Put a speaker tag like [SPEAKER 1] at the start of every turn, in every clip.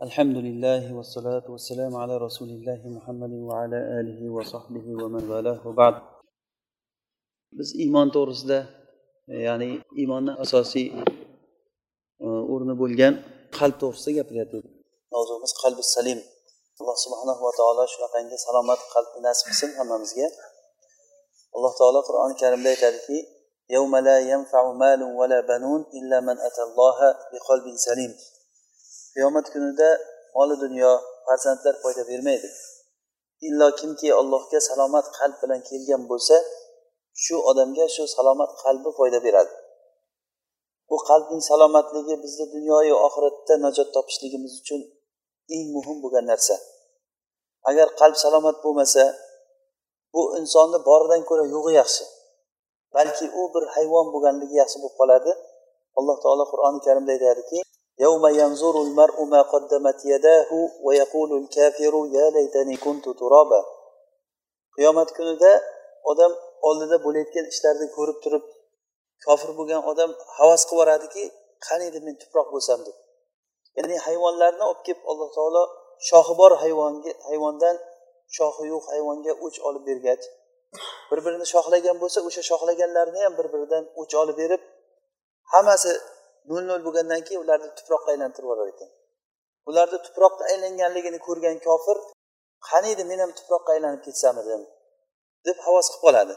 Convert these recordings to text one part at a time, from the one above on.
[SPEAKER 1] الحمد لله والصلاة والسلام على رسول الله محمد وعلى آله وصحبه ومن والاه وبعد biz iymon to'g'risida ya'ni iymonni asosiy e, o'rni bo'lgan qalb to'g'risida gapiryapmiz mavzuimiz qalbi salim alloh subhanahu va taolo shunaqangi salomat qalbni nasib qilsin hammamizga alloh taolo qur'oni karimda aytadiki يوم لا ينفع مال ولا بنون إلا من أتى الله بقلب سليم Qiyomat kunida moli dunyo farzandlar foyda bermaydi. Illo kimki allohga salomat qalb bilan kelgan bo'lsa shu odamga shu salomat qalbi foyda beradi. Bu qalbning salomatligi bizni dunyoyu oxiratda najot topishligimiz uchun eng muhim bo'lgan narsa. Agar qalb salomat bo'lmasa bu insonni boridan ko'ra yo'g'i yaxshi balki u bir hayvon bo'lganligi yaxshi bo'lib qoladi. Alloh taolo qur'oni karimda aytadiki يوم ينظر المرء ما قدمت يداه ويقول الكافر يا ليتني كنت ترابا qiyomat kunida odam oldida bo'layotgan ishlarni ko'rib turib kofir bo'lgan odam havas qilib yuboradiki qani edi men tuproq bo'lsam deb ya'ni hayvonlarni olib kelib alloh taolo shoxi bor hayvonga hayvondan shoxi yo'q hayvonga o'ch olib bergach bir birini shoxlagan bo'lsa o'sha shoxlaganlarni ham bir biridan o'ch olib berib hammasi nol nol bo'lgandan keyin ularni tuproqqa aylantirib yuborar ekan. Ularni tuproqqa aylanganligini ko'rgan kofir qani edi men ham tuproqqa aylanib ketsamidim deb havas qilib qoladi.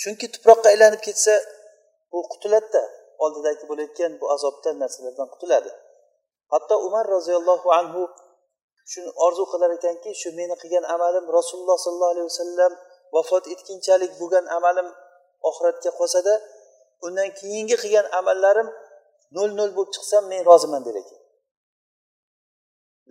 [SPEAKER 1] Chunki tuproqqa aylanib ketsa u qutuladida oldidagi bo'layotgan bu azobdan narsalardan qutuladi hatto umar roziyallohu anhu shuni orzu qilar ekanki shu meni qilgan amalim rasululloh sollallohu alayhi vasallam vafot etgunchalik bo'lgan amalim oxiratga qolsada undan keyingi qilgan amallarim nol nol bo'lib chiqsam men roziman der ekan.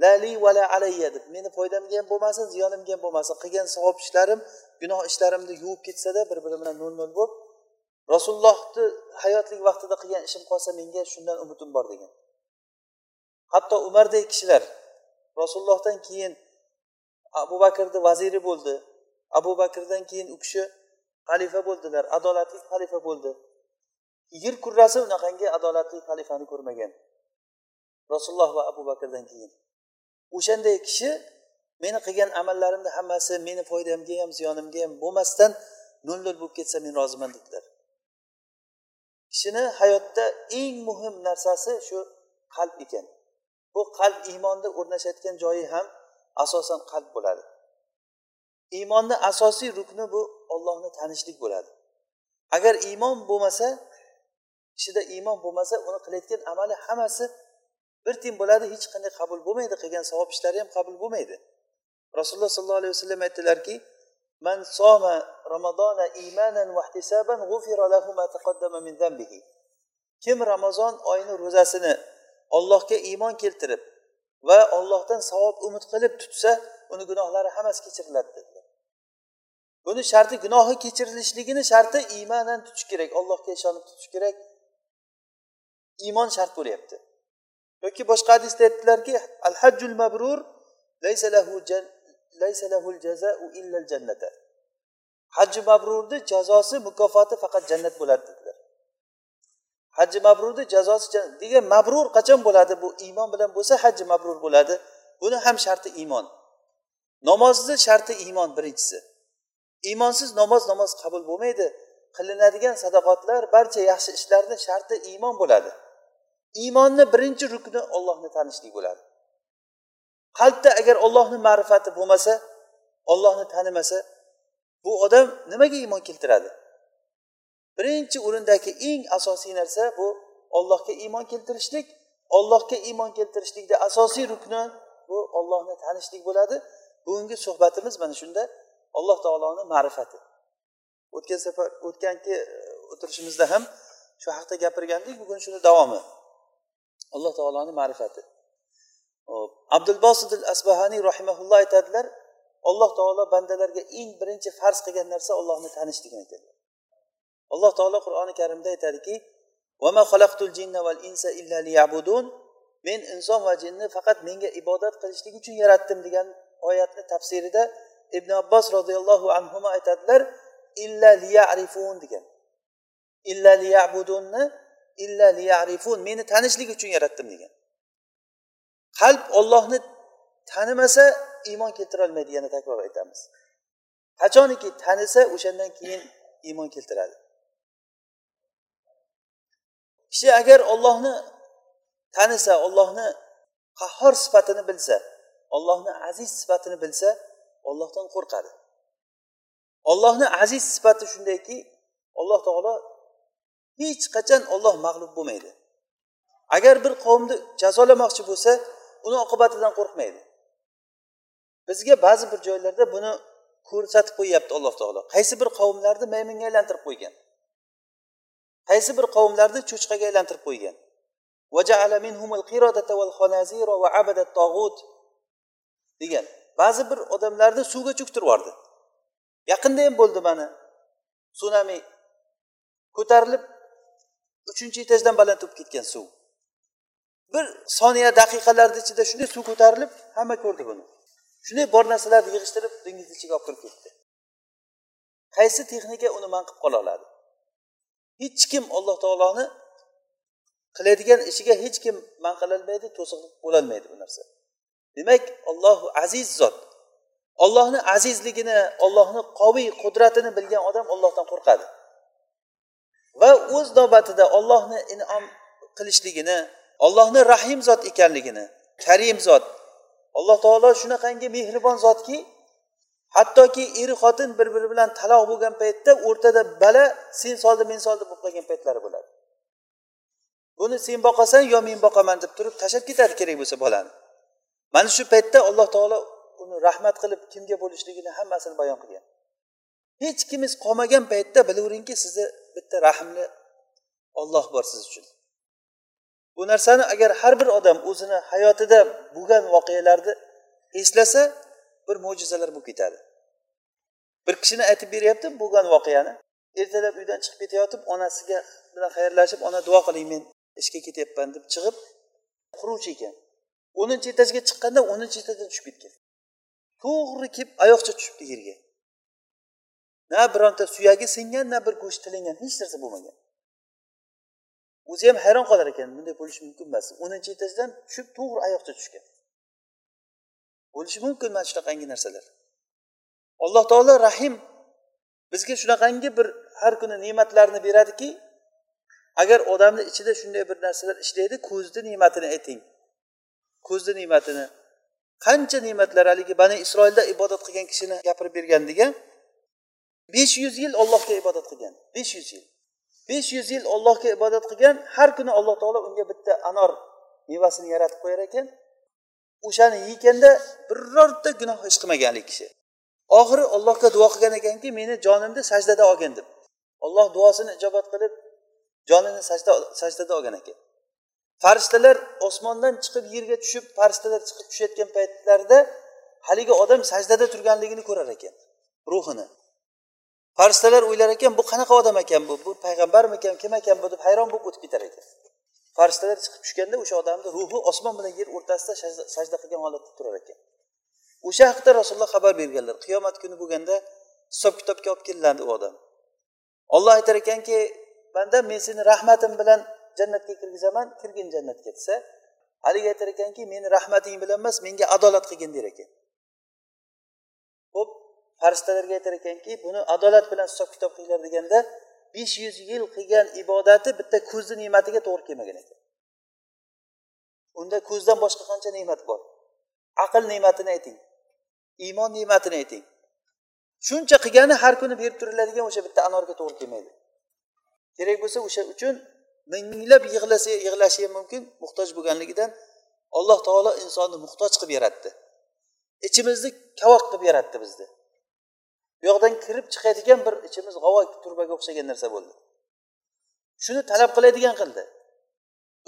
[SPEAKER 1] Lali vala alayya deb meni foydamga ham bo'lmasin ziyonimga ham bo'lmasin qilgan savob ishlarim gunoh ishlarimni yuvib ketsada bir biri bilan nol nol bo'lib rasulullohni hayotlik vaqtida qilgan ishim qolsa menga shundan umidim bor degan. Hatto umardek kishilar rasulullohdan keyin abu bakrni vaziri bo'ldi abu bakrdan keyin u kishi xalifa bo'ldilar adolatli xalifa bo'ldi. Yer kurrasi unaqangi adolatli xalifani ko'rmagan? Rasululloh va abu bakrdan keyin. O'shanday kishi meni qilgan amallarimni hammasi meni foydamga ham ziyonimga ham bo'lmasdan nol nol bo'lib ketsa men roziman dedilar. Kishini hayotda eng muhim narsasi shu qalb ekan. Bu qalb iymonni o'rnashayotgan joyi ham asosan qalb bo'ladi. Iymonni asosiy rukni bu ollohni tanishlik bo'ladi. Agar iymon bo'lmasa kishida iymon bo'lmasa uni qilayotgan amali hammasi bir tiyin bo'ladi hech qanday qabul bo'lmaydi qilgan savob ishlari ham qabul bo'lmaydi. Rasululloh sollallohu alayhi vasallam aytdilarki man soma ramazona imanan vahtisaban lahu ma taqaddama min zambihi kim ramazon oyini ro'zasini ollohga iymon keltirib va ollohdan savob umid qilib tutsa uni gunohlari hammasi kechiriladi dedilar. Buni sharti gunohi kechirilishligini sharti iymonan tutish kerak allohga ishonib tutish kerak. Iymon shart bo'lyapti. Yoki boshqa hadisda aytdilarki al hajjul mabrur laysa lahu laysa lahul jazau illa al jannata hajji mabrurni jazosi mukofoti faqat jannat bo'ladi dedilar. Hajji mabrurni jazosi degan mabrur qachon bo'ladi? Bu iymon bilan bo'lsa hajji mabrur bo'ladi. Buni ham sharti iymon. Namozni sharti iymon birinchisi. Iymonsiz namoz namoz qabul bo'lmaydi. Qilinadigan sadoqatlar barcha yaxshi ishlarni sharti iymon bo'ladi. Iymonni birinchi rukni ollohni tanishlik bo'ladi. Qalbda agar ollohni ma'rifati bo'lmasa ollohni tanimasa bu odam nimaga iymon keltiradi? Birinchi o'rindagi eng asosiy narsa bu ollohga iymon keltirishlik. Ollohga iymon keltirishlikda asosiy rukni bu ollohni tanishlik bo'ladi. Bugungi suhbatimiz mana shunda alloh taoloni ma'rifati. O'tgan safar o'tgangi o'tirishimizda ham shu haqda gapirgandik. Bugun shuni davomi alloh taoloni ma'rifati. Hop. Abdulbosid asbahaniy rahimaulloh aytadilar alloh taolo bandalarga eng birinchi farz qilgan narsa ollohni tanishligini aytadilar. Alloh taolo qur'oni karimda aytadiki men inson va jinni faqat menga ibodat qilishlik uchun yaratdim degan oyatni tafsirida ibn abbos roziyallohu anhu aytadilar illa liyarifun degan. Illa liyabudunni illa liyarifun meni tanishlik uchun yaratdim degan. Qalb ollohni tanimasa iymon keltirolmaydi yana takror aytamiz. Qachoniki tanisa o'shandan keyin iymon keltiradi. Kishi agar ollohni tanisa ollohni qahhor sifatini bilsa ollohni aziz sifatini bilsa ollohdan qo'rqadi. Ollohni aziz sifati shundayki alloh taolo hech qachon olloh mag'lub bo'lmaydi. Agar bir qavmni jazolamoqchi bo'lsa uni oqibatidan qo'rqmaydi. Bizga ba'zi bir joylarda buni ko'rsatib qo'yyapti alloh taolo. Qaysi bir qavmlarni maymunga aylantirib qo'ygan? Qaysi bir qavmlarni cho'chqaga aylantirib qo'ygan? Degan ba'zi bir odamlarni suvga cho'ktirib yubordi. Yaqinda ham bo'ldi mana. Sunami ko'tarilib uchinchi etajdan baland bo'lib ketgan suv. Bir soniya daqiqalarni ichida shunday suv ko'tarilib hamma ko'rdi buni. Shunday bor narsalarni yig'ishtirib dengizni ichiga olib kirib ketdi. Qaysi texnika uni man qilib qola oladi? Hech kim alloh taoloni qiladigan ishiga hech kim man qilolmaydi to'siqlik bo'lolmaydi bu narsa. Demak ollohu aziz zot ollohni azizligini ollohni qoviy qudratini bilgan odam ollohdan qo'rqadi. Va o'z navbatida ollohni inom qilishligini ollohni rahim zot ekanligini karim zot alloh taolo shunaqangi mehribon zotki hattoki er xotin bir biri bilan taloq bo'lgan paytda o'rtada bala sen soldi men soldi bo'lib qolgan paytlari bo'ladi. Buni sen boqasan yo men boqaman deb turib tashlab ketadi kerak bo'lsa bolani. Mana shu paytda alloh taolo uni rahmat qilib kimga bo'lishligini hammasini bayon qilgan. Hech kimiz qolmagan paytda bilaveringki sizni bitta rahmli olloh bor siz uchun. Bu narsani agar har bir odam o'zini hayotida bo'lgan voqealarni eslasa bir mo'jizalar bo'lib ketadi. Bir kishini aytib beryapti bo'lgan voqeani. Ertalab uydan chiqib ketayotib onasiga bilan xayrlashib ona duo qiling men ishga ketyapman deb chiqib quruvchi ekan. O'ninchi etajga chiqqanda o'ninchi etajdan tushib ketgan. To'g'ri kelib oyoqcha tushibdi yerga. Na bironta suyagi singan na bir go'sht tilingan hech narsa bo'lmagan. O'zi ham hayron qolar ekan bunday bo'lishi mumkin emas. O'ninchi etajdan tushib to'g'ri oyoqcha tushgan. Bo'lishi mumkin mana shunaqangi narsalar. Alloh taolo rahim bizga shunaqangi bir har kuni ne'matlarni beradiki agar odamni ichida shunday bir narsalar ishlaydi ko'zni ne'matini ayting. Ko'zni ne'matini. Qancha ne'matlar haligi bani isroilda ibodat qilgan kishini gapirib bergandiga besh yuz yil ollohga ibodat qilgan. Besh yuz yil. Besh yuz yil ollohga ibodat qilgan. Har kuni alloh taolo unga bitta anor mevasini yaratib qo'yar ekan. O'shani yeganda birorta gunoh ish qilmaganlik kishi. Oxiri allohga duo qilgan ekanki meni jonimni sajdada olgin deb. Olloh duosini ijobat qilib jonini sajda sajdada olgan ekan. Farishtalar osmondan chiqib yerga tushib farishtalar chiqib tushayotgan paytlarida haligi odam sajdada turganligini ko'rar ekan ruhini. Farishtalar o'ylar ekan bu qanaqa odam ekan bu? Bu payg'ambarmikan? Kim ekan bu? deb hayron bo'lib o'tib ketar ekan. Farishtalar chiqib tushganda o'sha odamni ruhi osmon bilan yer o'rtasida sajda qilgan holatda turar ekan. O'sha haqida rasululloh xabar berganlar qiyomat kuni bo'lganda hisob kitobga olib kelinadi u odam. Olloh aytar ekanki banda men seni rahmatim bilan jannatga kirgizaman kirgin jannatga desa haligi aytar ekanki meni rahmating bilan emas menga adolat qilgin der ekan. Farishtalarga aytar ekanki buni adolat bilan hisob kitob qilinglar deganda besh yuz yil qilgan ibodati bitta ko'zni ne'matiga to'g'ri kelmagan ekan. Unda ko'zdan boshqa qancha ne'mat bor? Aql ne'matini ayting iymon ne'matini ayting. Shuncha qilgani har kuni berib turiladigan o'sha bitta anorga to'g'ri kelmaydi. Kerak bo'lsa o'sha uchun minglab yig'lasa yig'lashi ham mumkin muhtoj bo'lganligidan alloh taolo insonni muhtoj qilib yaratdi. Ichimizni kavoq qilib yaratdi bizni bu yoqdan kirib chiqadigan bir ichimiz g'avo turbaga o'xshagan narsa bo'ldi. Shuni talab qiladigan qildi.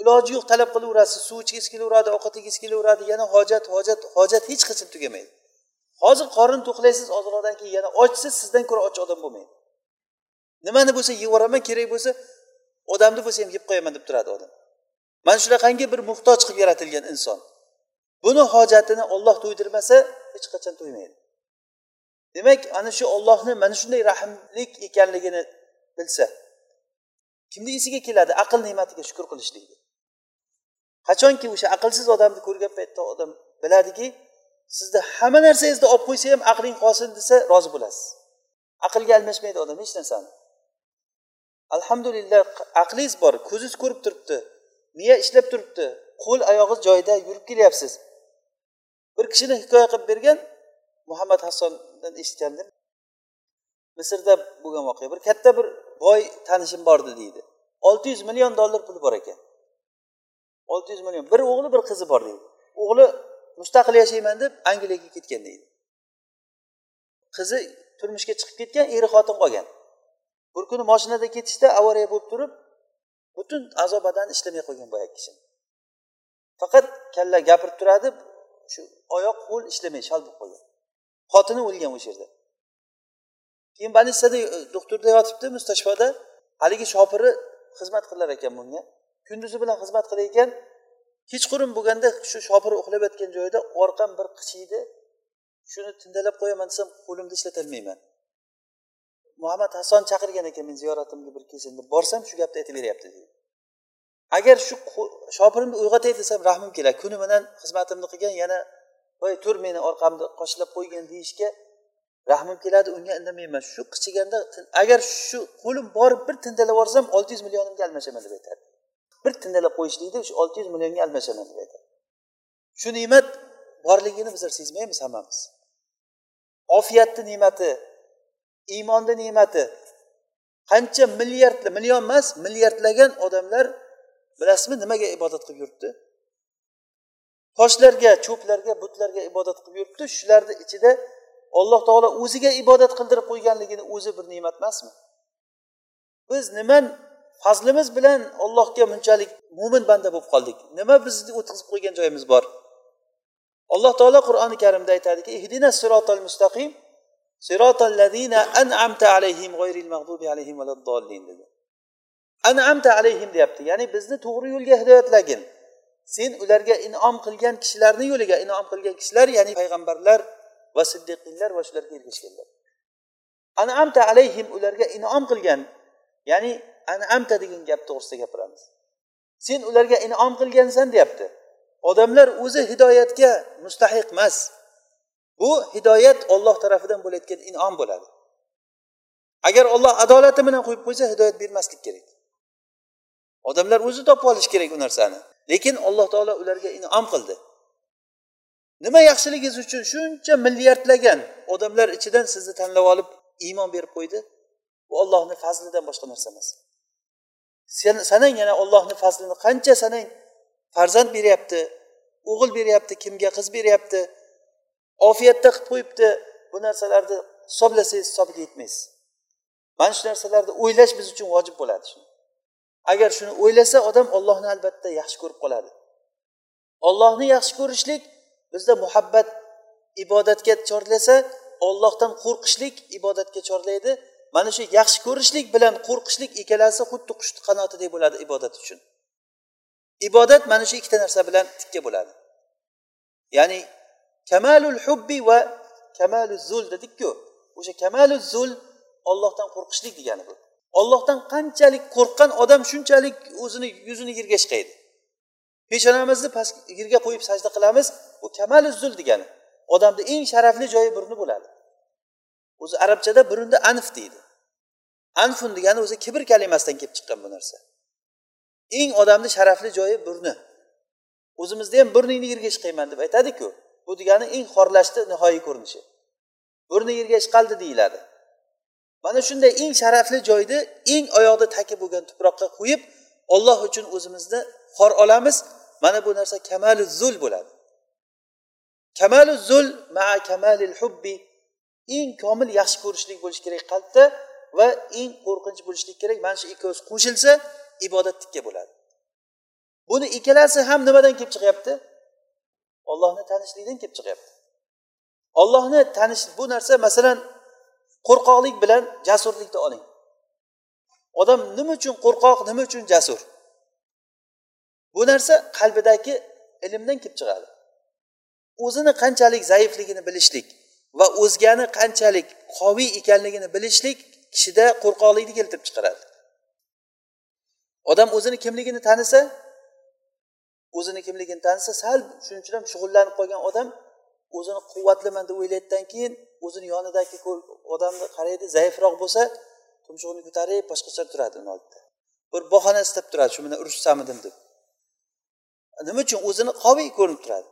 [SPEAKER 1] Iloji yo'q talab qilaverasiz suv ichgisi kelaveradi ovqat yegisi kelaveradi yana hojat hojat hojat hech qachon tugamaydi. Hozir qorin to'qlaysiz ozroqdan keyin yana ochsiz sizdan ko'ra och odam bo'lmaydi. Nimani bo'lsa yeyaveraman kerak bo'lsa odamni bo'lsa ham yeb qo'yaman deb turadi odam. Mana shunaqangi bir muhtoj qilib yaratilgan inson. Buni hojatini olloh to'ydirmasa hech qachon to'ymaydi. Demak ana shu ollohni mana shunday rahmlik ekanligini bilsa kimni esiga keladi? Aql ne'matiga shukur qilishlikni. Qachonki o'sha aqlsiz odamni ko'rgan paytda odam biladiki sizni hamma narsangizni olib qo'ysa ham aqling qolsin desa rozi bo'lasiz. Aqlga almashmaydi odam hech narsani. Alhamdulillah aqlingiz bor ko'zingiz ko'rib turibdi miya ishlab turibdi qo'l oyog'ingiz joyida yurib kelyapsiz. Bir kishini hikoya qilib bergan muhammad hasson hassondan eshitgandim misrda bo'lgan voqea. Bir katta bir boy tanishim bor edi deydi. olti yuz million dollar puli bor ekan. olti yuz million. Bir o'g'li bir qizi bor deydi. O'g'li mustaqil yashayman deb angliyaga ketgan deydi. Qizi turmushga chiqib ketgan eri xotin qolgan. Bir kuni moshinada ketishda avariya bo'lib turib butun a'zo badani ishlamay qolgan boyagi kishi faqat kalla gapirib turadi shu oyoq qo'l ishlamay shal bo'lib qolgan. Xotini o'lgan o'sha yerda. Keyin больницада e, doktorda yotibdi mustashfoda haligi shopiri xizmat qilar ekan bunga. Kunduzi bilan xizmat qilar ekan kechqurun bo'lganda shu shopir uxlab yotgan joyida orqam bir qichiydi shuni tindalab qo'yaman desam qo'limni ishlatolmayman muhammad hason chaqirgan ekan men ziyoratimga bir kelsin deb. Borsam shu gapni aytib beryapti deydi agar shu shopirimni uyg'otay desam rahmim keladi. Kuni bilan xizmatimni qilgan yana voy tur meni orqamni qoshlab qo'ygin deyishga rahmim keladi unga indamayman. Shu qichiganda agar shu qo'lim borib bir tindalab yuborsam olti yuz millionimga almashaman deb aytadi. Bir tindalab qo'yishlikda shu olti yuz millionga almashaman deb aytadi. Shu ne'mat borligini bizlar sezmaymiz hammamiz. Ofiyatni ne'mati iymonni ne'mati qancha milliard million emas milliardlagan odamlar bilasizmi nimaga ibodat qilib yuribdi? Toshlarga cho'plarga butlarga ibodat qilib yuribdi. Shularni ichida alloh taolo o'ziga ibodat qildirib qo'yganligini o'zi bir ne'mat emasmi? Biz nima fazlimiz bilan allohga bunchalik mo'min banda bo'lib qoldik? Nima bizni o'tkazib qo'ygan joyimiz bor? Alloh taolo qur'oni karimda aytadiki ihdina sirotal mustaqim sirotal an'amta alayhim g'oyril mag'dubi alayhim valaddallin. dedi. An'amta alayhim deyapti. Ya'ni bizni to'g'ri yo'lga hidoyatlagin sen ularga inom qilgan kishilarni yo'liga inom qilgan kishilar ya'ni payg'ambarlar va siddiqinlar va shularga ergashganlar. An'amta alayhim ularga inom qilgan ya'ni an'amta degan gap to'g'risida gapiramiz. Sen ularga inom qilgansan deyapti. Odamlar o'zi hidoyatga mustahiq emas. Bu hidoyat olloh tarafidan bo'layotgan inom bo'ladi. Agar olloh adolati bilan qo'yib qo'ysa hidoyat bermaslik kerak. Odamlar o'zi topib olishi kerak u narsani. Lekin alloh taolo ularga inom qildi. Nima yaxshiligingiz uchun shuncha milliardlagan odamlar ichidan sizni tanlab olib iymon berib qo'ydi? Bu ollohni fazlidan boshqa narsa emas. Sanang yana ollohni fazlini qancha sanang farzand beryapti o'g'il beryapti kimga qiz beryapti ofiyatda qilib qo'yibdi bu narsalarni hisoblasangiz hisobiga yetmaysiz. Mana shu narsalarni o'ylash biz uchun vojib bo'ladi agar shuni o'ylasa odam ollohni albatta yaxshi ko'rib qoladi. Ollohni yaxshi ko'rishlik bizda muhabbat ibodatga chorlasa ollohdan qo'rqishlik ibodatga chorlaydi. Mana shu yaxshi ko'rishlik bilan qo'rqishlik ikkalasi xuddi qushni qanotidek bo'ladi ibodat uchun. Ibodat mana shu ikkita narsa bilan tikka bo'ladi. Ya'ni kamalul hubbi va kamalul zul dedikku. O'sha kamalul zul ollohdan qo'rqishlik degani bu. Ollohdan qanchalik qo'rqqan odam shunchalik o'zini yuzini yerga ishqaydi peshonamizni past yerga qo'yib sajda qilamiz bu kamal zul degani. Odamni eng sharafli joyi burni bo'ladi. O'zi arabchada burunni anf deydi. Anfun degani o'zi kibr kalimasidan kelib chiqqan bu narsa. Eng odamni sharafli joyi burni. O'zimizda ham burningni yerga ishqayman deb aytadiku bu degani eng xorlashni nihoyiy ko'rinishi. Burni yerga ishqaldi deyiladi. Mana shunday eng sharafli joyni eng oyoqda taki bo'lgan tuproqqa qo'yib olloh uchun o'zimizni xor olamiz. Mana bu narsa kamalu zul bo'ladi. Kamalu zul maa kamalil hubbi. Eng komil yaxshi ko'rishlik bo'lishi kerak qalbda va eng qo'rqinch bo'lishlik kerak mana shu ikkovsi qo'shilsa ibodat tikka bo'ladi. Buni ikkalasi ham nimadan kelib chiqyapti? Ollohni tanishlikdan kelib chiqyapti. Ollohni tanish bu narsa masalan qo'rqoqlik bilan jasurlikni oling. Odam nima uchun qo'rqoq nima uchun jasur? Bu narsa qalbidagi ilmdan kelib chiqadi. O'zini qanchalik zaifligini bilishlik va o'zgani qanchalik qoviy ekanligini bilishlik kishida qo'rqoqlikni keltirib chiqaradi. Odam o'zini kimligini tanisa o'zini kimligini tanisa sal shuning uchun ham shug'ullanib qolgan odam o'zini quvvatliman deb o'ylaydidan keyin o'zini yonidagi odamni qaraydi zaifroq bo'lsa tumshug'ini ko'tarib boshqacha turadi uni oldida. Bir bahona istab turadi shu bilan urushsamidim deb. Nima uchun? O'zini qoviy ko'rinib turadi.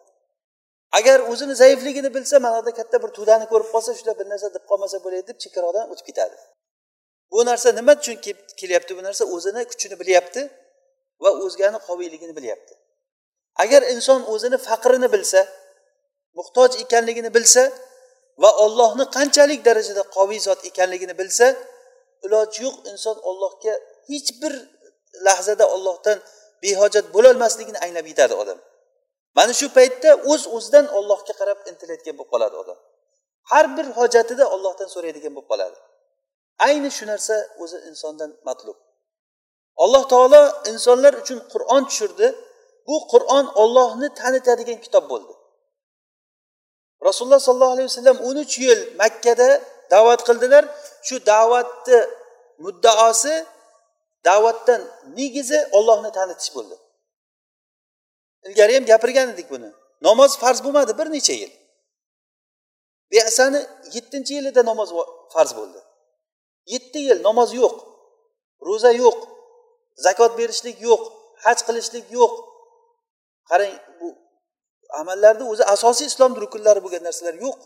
[SPEAKER 1] Agar o'zini zaifligini bilsa mana yerda katta bir to'dani ko'rib qolsa shular bir narsa deb qolmasa bo'ladi deb chekkaroqdan o'tib ketadi. Bu narsa nima uchun kelyapti bu narsa? O'zini kuchini bilyapti va o'zgani qoviyligini bilyapti. Agar inson o'zini faqrini bilsa muhtoj ekanligini bilsa va ollohni qanchalik darajada qoviy zot ekanligini bilsa iloji yo'q inson ollohga hech bir lahzada ollohdan behojat bo'lolmasligini anglab yetadi odam. Mana shu paytda o'z uz o'zidan ollohga qarab intilayotgan bo'lib qoladi odam. Har bir hojatida ollohdan so'raydigan bo'lib qoladi. Ayni shu narsa o'zi insondan matlub. Alloh taolo insonlar uchun qur'on tushirdi. Bu qur'on ollohni tanitadigan kitob bo'ldi. Rasululloh sollallohu alayhi vasallam o'n uch yil makkada da'vat qildilar. Shu da'vatni muddaosi da'vatdan negizi ollohni tanitish bo'ldi. Ilgari ham gapirgan edik buni. Namoz farz bo'lmadi bir necha yil. Besani yettinchi yilida namoz farz bo'ldi. Yetti yil namoz yo'q. Ro'za yo'q. Zakot berishlik yo'q. Haj qilishlik yo'q. Qarang bu amallarni o'zi asosiy islom rukunlari bo'lgan narsalar yo'q.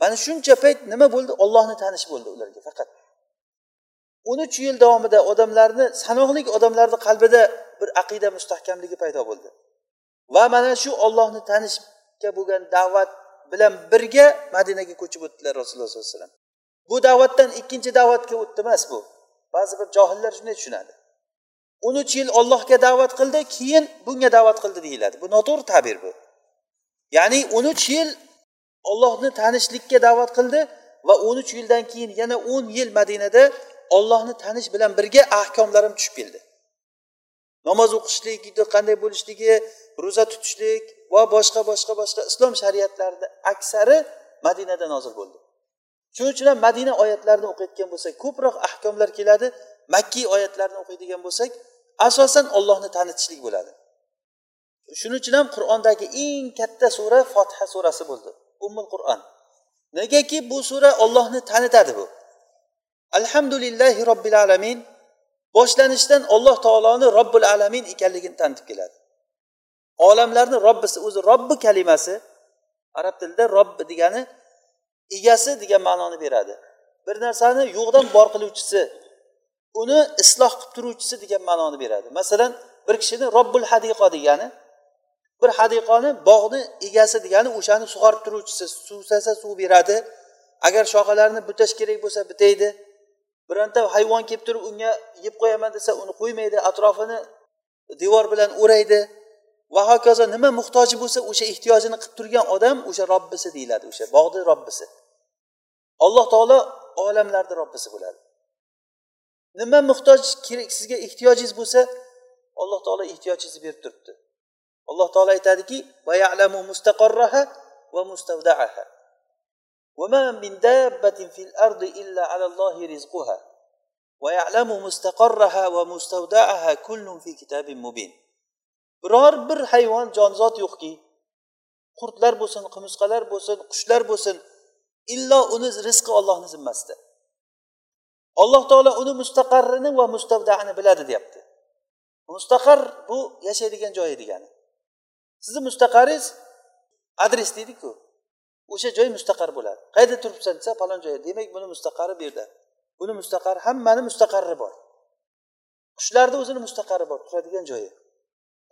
[SPEAKER 1] Mana shuncha payt nima bo'ldi? Ollohni tanish bo'ldi ularga faqat. O'n uch yil davomida odamlarni sanoqli odamlarni qalbida bir aqida mustahkamligi paydo bo'ldi. Va mana shu ollohni tanishga bo'lgan da'vat bilan birga madinaga ko'chib o'tdilar rasululloh sollallohu alayhi vasallam. Bu da'vatdan ikkinchi da'vatga o'tdi emas bu. Ba'zi bir johillar shunday tushunadi. O'n uch yil ollohga da'vat qildi keyin bunga da'vat qildi deyiladi. Bu noto'g'ri ta'bir bu. Ya'ni o'n uch yil ollohni tanishlikka da'vat qildi va o'n uch yildan keyin yana o'n yil madinada ollohni tanish bilan birga ahkomlarim tushib keldi. Namoz o'qishlik qanday bo'lishligi ro'za tutishlik va boshqa boshqa boshqa islom shariatlarini aksari madinada nozil bo'ldi. Shuning uchun ham madina oyatlarini o'qiyotgan bo'lsak ko'proq ahkomlar keladi. Makkiy oyatlarni o'qiydigan bo'lsak asosan ollohni tanitishlik bo'ladi. Shuning uchun ham qur'ondagi eng katta sura fotiha surasi bo'ldi. Ummul qur'on. Negaki bu sura ollohni tanitadi bu. Alhamdulillahi robbil alamin boshlanishdan olloh taoloni robbil alamin ekanligini tanitib keladi. Olamlarni robbisi o'zi robbi kalimasi arab tilida robbi degani egasi degan ma'noni beradi. Bir narsani yo'qdan bor qiluvchisi uni isloh qilib turuvchisi degan ma'noni beradi. Masalan bir kishini robbul hadiqo degani bir hadiqoni bog'ni egasi degani o'shani sug'orib turuvchisi suvsasa suv beradi. Agar shoxalarini butash kerak bo'lsa bitaydi. Bironta hayvon kelib turib unga yeb qo'yaman desa uni qo'ymaydi atrofini devor bilan o'raydi. Va hokazo nima muhtoji bo'lsa o'sha ehtiyojini qilib turgan odam o'sha robbisi deyiladi o'sha bog'ni robbisi. Alloh taolo olamlarni robbisi bo'ladi. nima muhtoj kerak sizga ehtiyojingiz bo'lsa alloh taolo ehtiyojingizni berib turibdi alloh taolo aytadiki mustaqarraha va mustavdaaha وما من دابة في الأرض إلا على الله رزقها ويعلم مستقرها ومستودعها كل في كتاب مبين biror bir hayvon jonzot yo'qki qurtlar bo'lsin qumursqalar bo'lsin qushlar bo'lsin illo uni rizqi ollohni zimmasida Alloh taolo uni mustaqarrini va mustavdaini biladi deyapti. Mustaqar bu yashaydigan joyi degani. Sizni mustaqaringiz adres deydiku. O'sha joy mustaqar bo'ladi. Qayerda turibsan desa falon joyda. Demak buni mustaqari bu yerda. Buni mustaqari hammani mustaqarri bor. Qushlarni o'zini mustaqari bor turadigan joyi.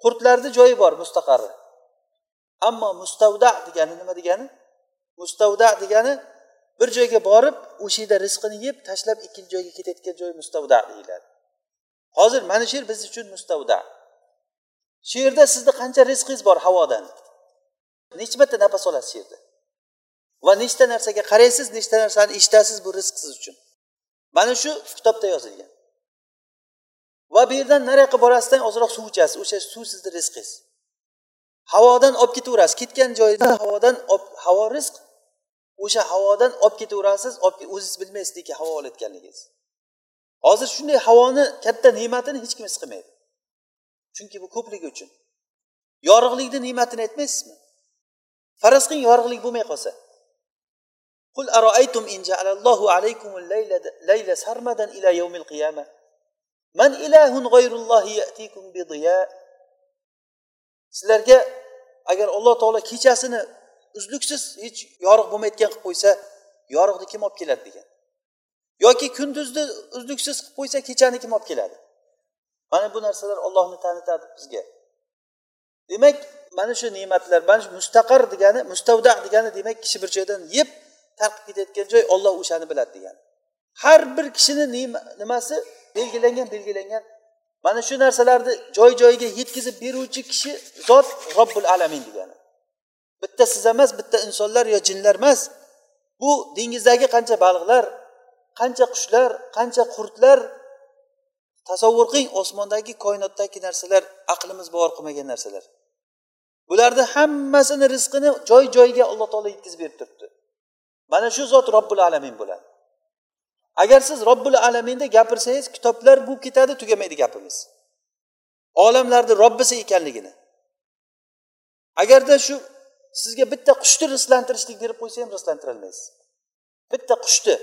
[SPEAKER 1] Qurtlarni joyi bor mustaqarri. Ammo mustavda degani nima degani? Mustavda degani bir joyga borib o'sha yerda rizqini yeb tashlab ikkinchi joyga ketayotgan joy mustavda deyiladi. Hozir mana shu yer biz uchun mustavda shu yerda sizni qancha rizqingiz bor havodan? Necha marta nafas olasiz shu yerda? Va nechta narsaga qaraysiz nechta narsani eshitasiz bu rizq siz uchun? Mana shu kitobda yozilgan. Va bu yerdan nariyoqqa borasizdan ozroq suv ichasiz. O'sha suv sizni rizqingiz. Havodan olib ketaverasiz. Ketgan joyda havodan havo rizq o'sha havodan olib ketaverasiz o'zingiz bilmaysiz neki havo olayotganligingizni hozir shunday havoni katta ne'matini hech kim his qilmaydi chunki bu ko'pligi uchun yorug'likni ne'matini aytmaysizmi faraz qiling yorug'lik bo'lmay qolsa قل أرأيتم إن جعل الله عليكم الليل ليل سرمدا إلى يوم القيامة من إله غير الله يأتيكم بضياء sizlarga agar alloh taolo kechasini uzluksiz hech yorug' bo'lmayotgan qilib qo'ysa yorug'ni kim olib keladi degan. Yoki kunduzni uzluksiz qilib qo'ysa kechani kim olib keladi? Mana bu narsalar ollohni tanitadi bizga. Demak mana shu ne'matlar mana shu mustaqar degani mustavda degani demak kishi bir joydan yeb tarqib ketayotgan joy olloh o'shani biladi degani har bir kishini nimasi? Belgilangan belgilangan. Mana shu narsalarni joy joyiga yetkazib beruvchi kishi zot robbul alamin degani. Bitta siz emas bitta insonlar yo jinlar emas. Bu dengizdagi qancha baliqlar qancha qushlar qancha qurtlar tasavvur qiling osmondagi koinotdagi narsalar aqlimiz bovar qilmagan narsalar. Bularni hammasini rizqini joy joyiga alloh taolo yetkazib berib turibdi. Mana shu zot robbul alamin bo'ladi. Agar siz robbul alaminda gapirsangiz kitoblar bo'lib ketadi tugamaydi gapimiz. Olamlarni robbisi ekanligini. Agarda shu sizga bitta qushni rizqlantirishlik berib qo'ysa ham rizqlantirolmaysiz. Bitta qushni.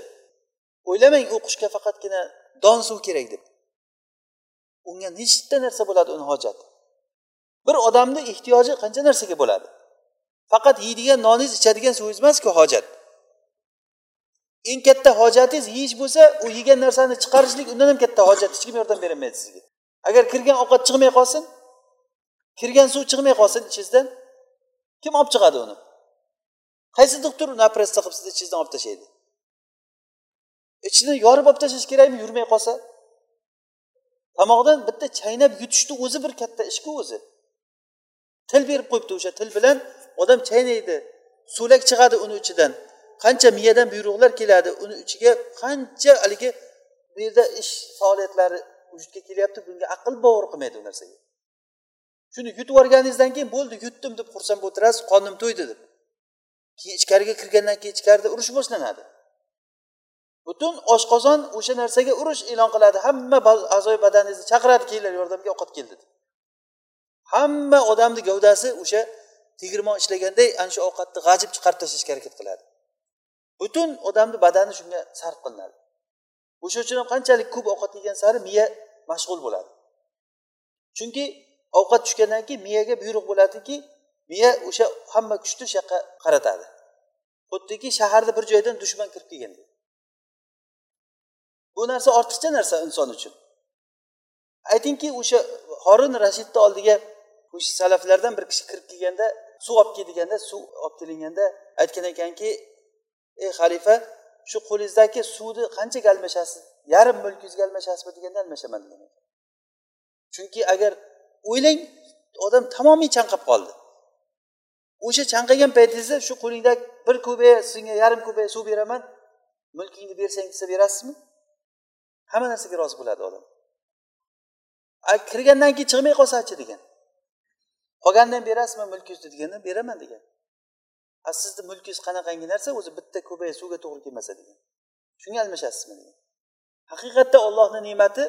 [SPEAKER 1] O'ylamang u qushga faqatgina don suv kerak deb. Unga nechta narsa bo'ladi uni hojati? Bir odamni ehtiyoji qancha narsaga bo'ladi? Faqat yeydigan noningiz ichadigan suvingiz emasku hojat. Eng katta hojatingiz yeyish bo'lsa u yegan narsani chiqarishlik undan ham katta hojat. Hech kim yordam berolmaydi sizga. Agar kirgan ovqat chiqmay qolsin kirgan suv chiqmay qolsin ichingizdan kim olib chiqadi uni? Qaysi doktor uni operatsiya qilib sizni ichingizdan olib tashlaydi? Ichini yorib olib tashlash kerakmi yurmay qolsa? Tomoqdan bitta chaynab yutishni o'zi bir katta ishku o'zi. Til berib qo'yibdi o'sha til bilan odam chaynaydi so'lak chiqadi uni ichidan. Qancha miyadan buyruqlar keladi uni ichiga qancha haligi bu yerda ish faoliyatlari vujudga kelyapti bunga aql bovar qilmaydi u narsaga. Shuni yutib yuborganingizdan keyin bo'ldi yutdim deb xursand bo'lib turasiz qornim to'ydi deb. Keyin ichkariga kirgandan keyin ichkarida urush boshlanadi. Butun oshqozon o'sha narsaga urush e'lon qiladi. Hamma a'zoyi badaningizni chaqiradi kelinglar yordamga ovqat keldi deb. Hamma odamni gavdasi o'sha tegirmon ishlaganday ana shu ovqatni g'ajib chiqarib tashlashga harakat qiladi. Butun odamni badani shunga sarf qilinadi. O'sha uchun ham qanchalik ko'p ovqat yegan sari miya mashg'ul bo'ladi. Chunki ovqat tushgandan keyin miyaga buyruq bo'ladiki miya o'sha hamma kuchni shu yoqqa qaratadi. Xuddiki shaharni bir joydan dushman kirib kelgandek bu narsa ortiqcha narsa inson uchun. Aytingki o'sha horin rashidni oldiga o'sha salaflardan bir kishi kirib kelganda suv olib kel deganda suv olib kelinganda aytgan ekanki ey xalifa shu qo'lingizdagi suvni qanchaga almashasiz? Yarim mulkingizga almashasizmi? deganda almashaman degan chunki agar o'ylang odam tamomiy chanqab qoldi. O'sha chanqagan paytingizda shu qo'lingdagi bir kuba senga yarim kuba suv beraman mulkingni bersang desa berasizmi? Hamma narsaga rozi bo'ladi odam. Kirgandan keyin chiqmay qolsachi degan. Qolganidan berasizmi mulkingizni deganda beraman degan. A sizni mulkingiz qanaqangi narsa o'zi bitta ko'pay suvga to'g'ri kelmasa degan. Shunga almashasizmi degan. Haqiqatda ollohni ne'mati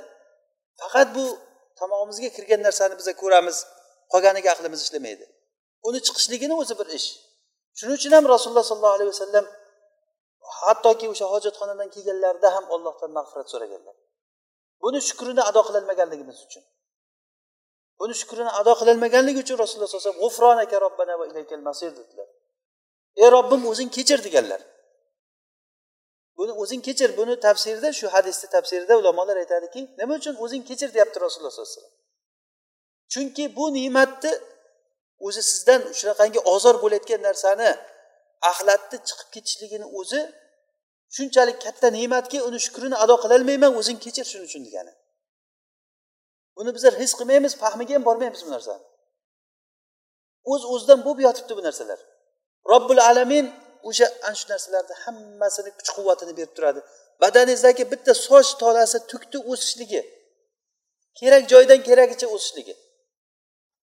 [SPEAKER 1] faqat bu tomog'imizga kirgan narsani biza ko'ramiz qolganiga aqlimiz ishlamaydi. Uni chiqishligini o'zi bir ish. Shuning uchun ham rasululloh sollallohu alayhi vasallam hattoki o'sha hojatxonadan kelganlarida ham ollohdan mag'firat so'raganlar. Buni shukrini ado qilolmaganligimiz uchun. Buni shukrini ado qilolmaganligi uchun rasululloh sallallohu alayhi vasallam dedilar. Ey robbim o'zing kechir deganlar. Buni o'zing kechir buni tafsirida shu hadisni tafsirida ulamolar aytadiki nima uchun o'zing kechir deyapti rasululloh sollallohu alayhi vasallam? Chunki bu ne'matni o'zi sizdan shunaqangi ozor bo'layotgan narsani axlatni chiqib ketishligini o'zi shunchalik katta ne'matki uni shukrini ado qilolmayman o'zing kechir shuning uchun degani. Buni bizlar his qilmaymiz fahmiga ham bormaymiz bu narsani. O'z o'zidan bo'lib yotibdi bu narsalar. Robbil alamin o'sha ana shu narsalarni hammasini kuch quvvatini berib turadi. Badaningizdagi bitta soch tolasi tukni o'sishligi. Kerak joydan keragicha o'sishligi.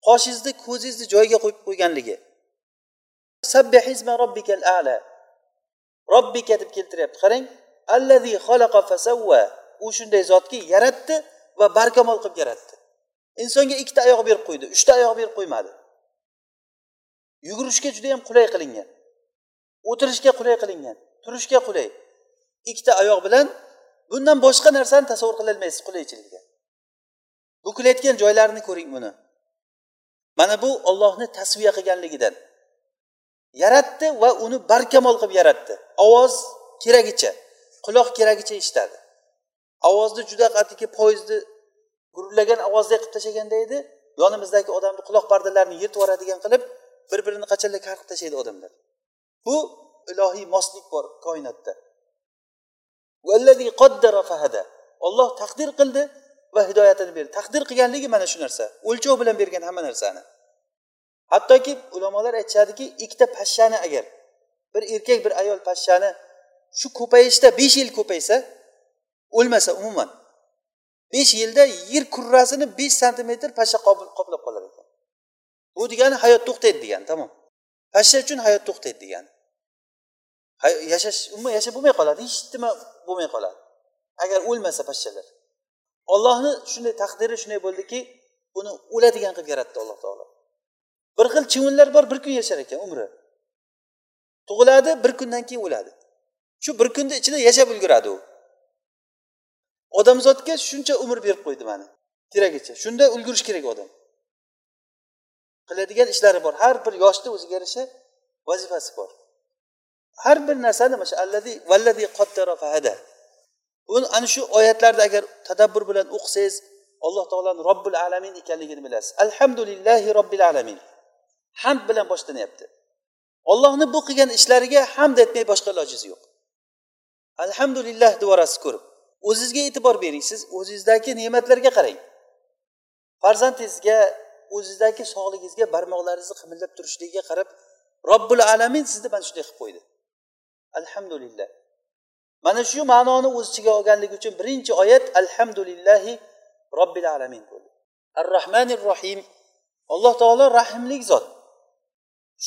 [SPEAKER 1] Qoshingizni ko'zingizni joyiga qo'yib qo'yganligi. Robbikal ala. Robbika deb keltiryapti qarang. Allazi xalaqa fasavva u shunday zotki yaratdi va barkamol qilib yaratdi. Insonga ikkita oyoq berib qo'ydi uchta oyoq berib qo'ymadi. Yugurishga juda yam qulay qilingan. O'tirishga qulay qilingan turishga qulay. Ikkita oyoq bilan bundan boshqa narsani tasavvur qilolmaysiz qulaychilikda bukilayotgan joylarini ko'ring buni. Mana bu ollohni tasviya qilganligidan. Yaratdi va uni barkamol qilib yaratdi. Ovoz keragicha quloq keragicha eshitadi ovozni juda qat'iy poyezdni gurillagan ovozdek qilib tashlaganda edi yonimizdagi odamni quloq pardalarini yirtib yuboradigan qilib bir birini qachonlar kar qilib tashlaydi odamlar. Bu ilohiy moslik bor koinotda. Olloh taqdir qildi va hidoyatini berdi. Taqdir qilganligi mana shu narsa. O'lchov bilan bergan hamma narsani. Hattoki ulamolar aytishadiki ikkita pashshani agar bir erkak bir ayol pashshani shu ko'payishda besh yil ko'paysa o'lmasa umuman besh yilda yer kurrasini besh santimetr pashsha qoplab qolar ekan. Bu degani hayot to'xtaydi degani tamom. Pashsha uchun hayot to'xtaydi degani. Yashash umuman yashab bo'lmay qoladi hech nima bo'lmay qoladi. Agar o'lmasa pashshalar. Ollohni shunday taqdiri shunday bo'ldiki uni o'ladigan qilib yaratdi alloh taolo. Bir xil chivinlar bor bir kun yashar ekan umri. Tug'iladi bir kundan keyin o'ladi. Shu bir kunni ichida yashab ulguradi u. Odamzodga shuncha umr berib qo'ydi mana keragicha shunda ulgurish kerak odam. Qiladigan ishlari bor. Har bir yoshni o'ziga yarasha vazifasi bor. Har bir narsani mana shu allazi vallazi qaddara fahada. Buni ana shu oyatlarni agar tadabbur bilan o'qisangiz alloh taoloni robbil alamin ekanligini bilasiz. Alhamdulillahi robbil alamin. Hamd bilan boshlanyapti ollohni bu qilgan ishlariga hamd aytmay boshqa ilojingiz yo'q. Alhamdulillah devorasiz ko'rib o'zizga e'tibor bering. Siz o'zingizdagi ne'matlarga qarang. Farzandingizga o'zingizdagi sog'ligingizga barmoqlaringizni qimillab turishligiga qarab robbil alamin sizni mana shunday qilib qo'ydi. alhamdulillah mana shu ma'noni o'z ichiga olganligi uchun birinchi oyat alhamdulillahi robbil alamin bo'ldi ar rohmanir rohim alloh taolo rahimlik zot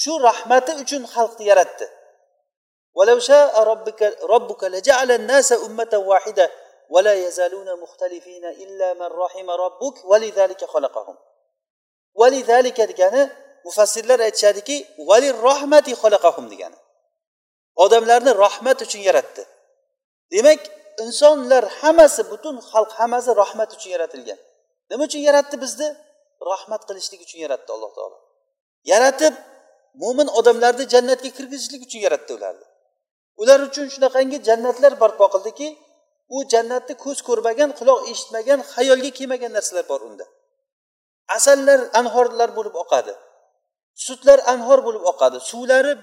[SPEAKER 1] shu rahmati uchun xalqni yaratdi ولو شاء ربك ربك لجعل الناس أمة واحدة ولا يزالون مختلفين إلا من رحم ربك ولذلك خلقهم ولذلك degani mufassirlar aytishadiki valirrohmati xalaqahum degani Odamlarni rahmat uchun yaratdi. Demak insonlar hammasi butun xalq hammasi rahmat uchun yaratilgan. Nima uchun yaratdi bizni? Rahmat qilishlik uchun yaratdi alloh taolo. Yaratib mo'min odamlarni jannatga kirgizishlik uchun yaratdi ularni. Ular uchun shunaqangi jannatlar barpo qildiki u jannatni ko'z ko'rmagan quloq eshitmagan xayolga kelmagan narsalar bor unda. Asallar anhorlar bo'lib oqadi. Sutlar anhor bo'lib oqadi. Suvlari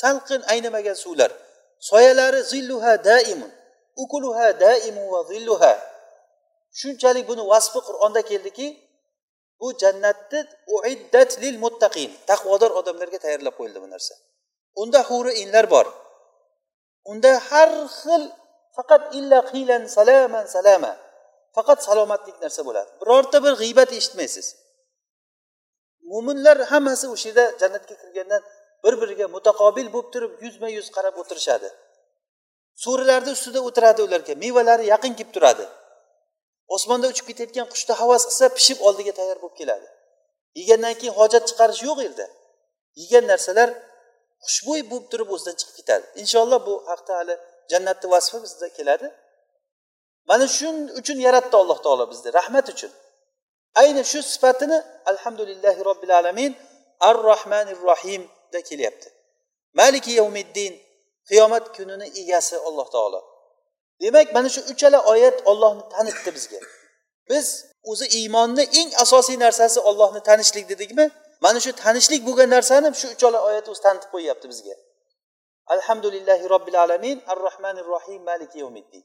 [SPEAKER 1] salqin aynimagan suvlar. Soyalari zilluha daimun ukuluha daimun va zilluha. Shunchalik buni vasfi qur'onda keldiki bu jannatni uiddat lil muttaqin taqvodor odamlarga tayyorlab qo'yildi bu narsa. Unda huri inlar bor. Unda har xil faqat illa qiylan salaman salama faqat salomatlik narsa bo'ladi. Birorta bir g'iybat eshitmaysiz. Mo'minlar hammasi o'sha yerda jannatga kirgandan bir biriga mutaqobil bo'lib turib yuzma yuz qarab o'tirishadi. So'rilarni ustida o'tiradi ularga mevalari yaqin kelib turadi. Osmonda uchib ketayotgan qushni havas qilsa pishib oldiga tayyor bo'lib keladi. Yegandan keyin hojat chiqarish yo'q endi yegan narsalar xushbo'y bo'lib turib o'zidan chiqib ketadi. Inshaalloh bu haqda hali jannatni vasfi bizda keladi. Mana shuning uchun yaratdi alloh taolo bizni rahmat uchun. Ayni shu sifatini alhamdulillahi robbil alamin ar rohmanir rohimda kelyapti. Maliki yavmiddin qiyomat kunini egasi alloh taolo. Demak mana shu uchala oyat ollohni tanitdi bizga. Biz o'zi iymonni eng asosiy narsasi ollohni tanishlik dedikmi? Mana shu tanishlik bo'lgan narsani shu uchala oyat o'zi tanitib qo'yyapti bizga. Alhamdulillahi robbil alamin ar rohmanir rohim maliki yawmiddin.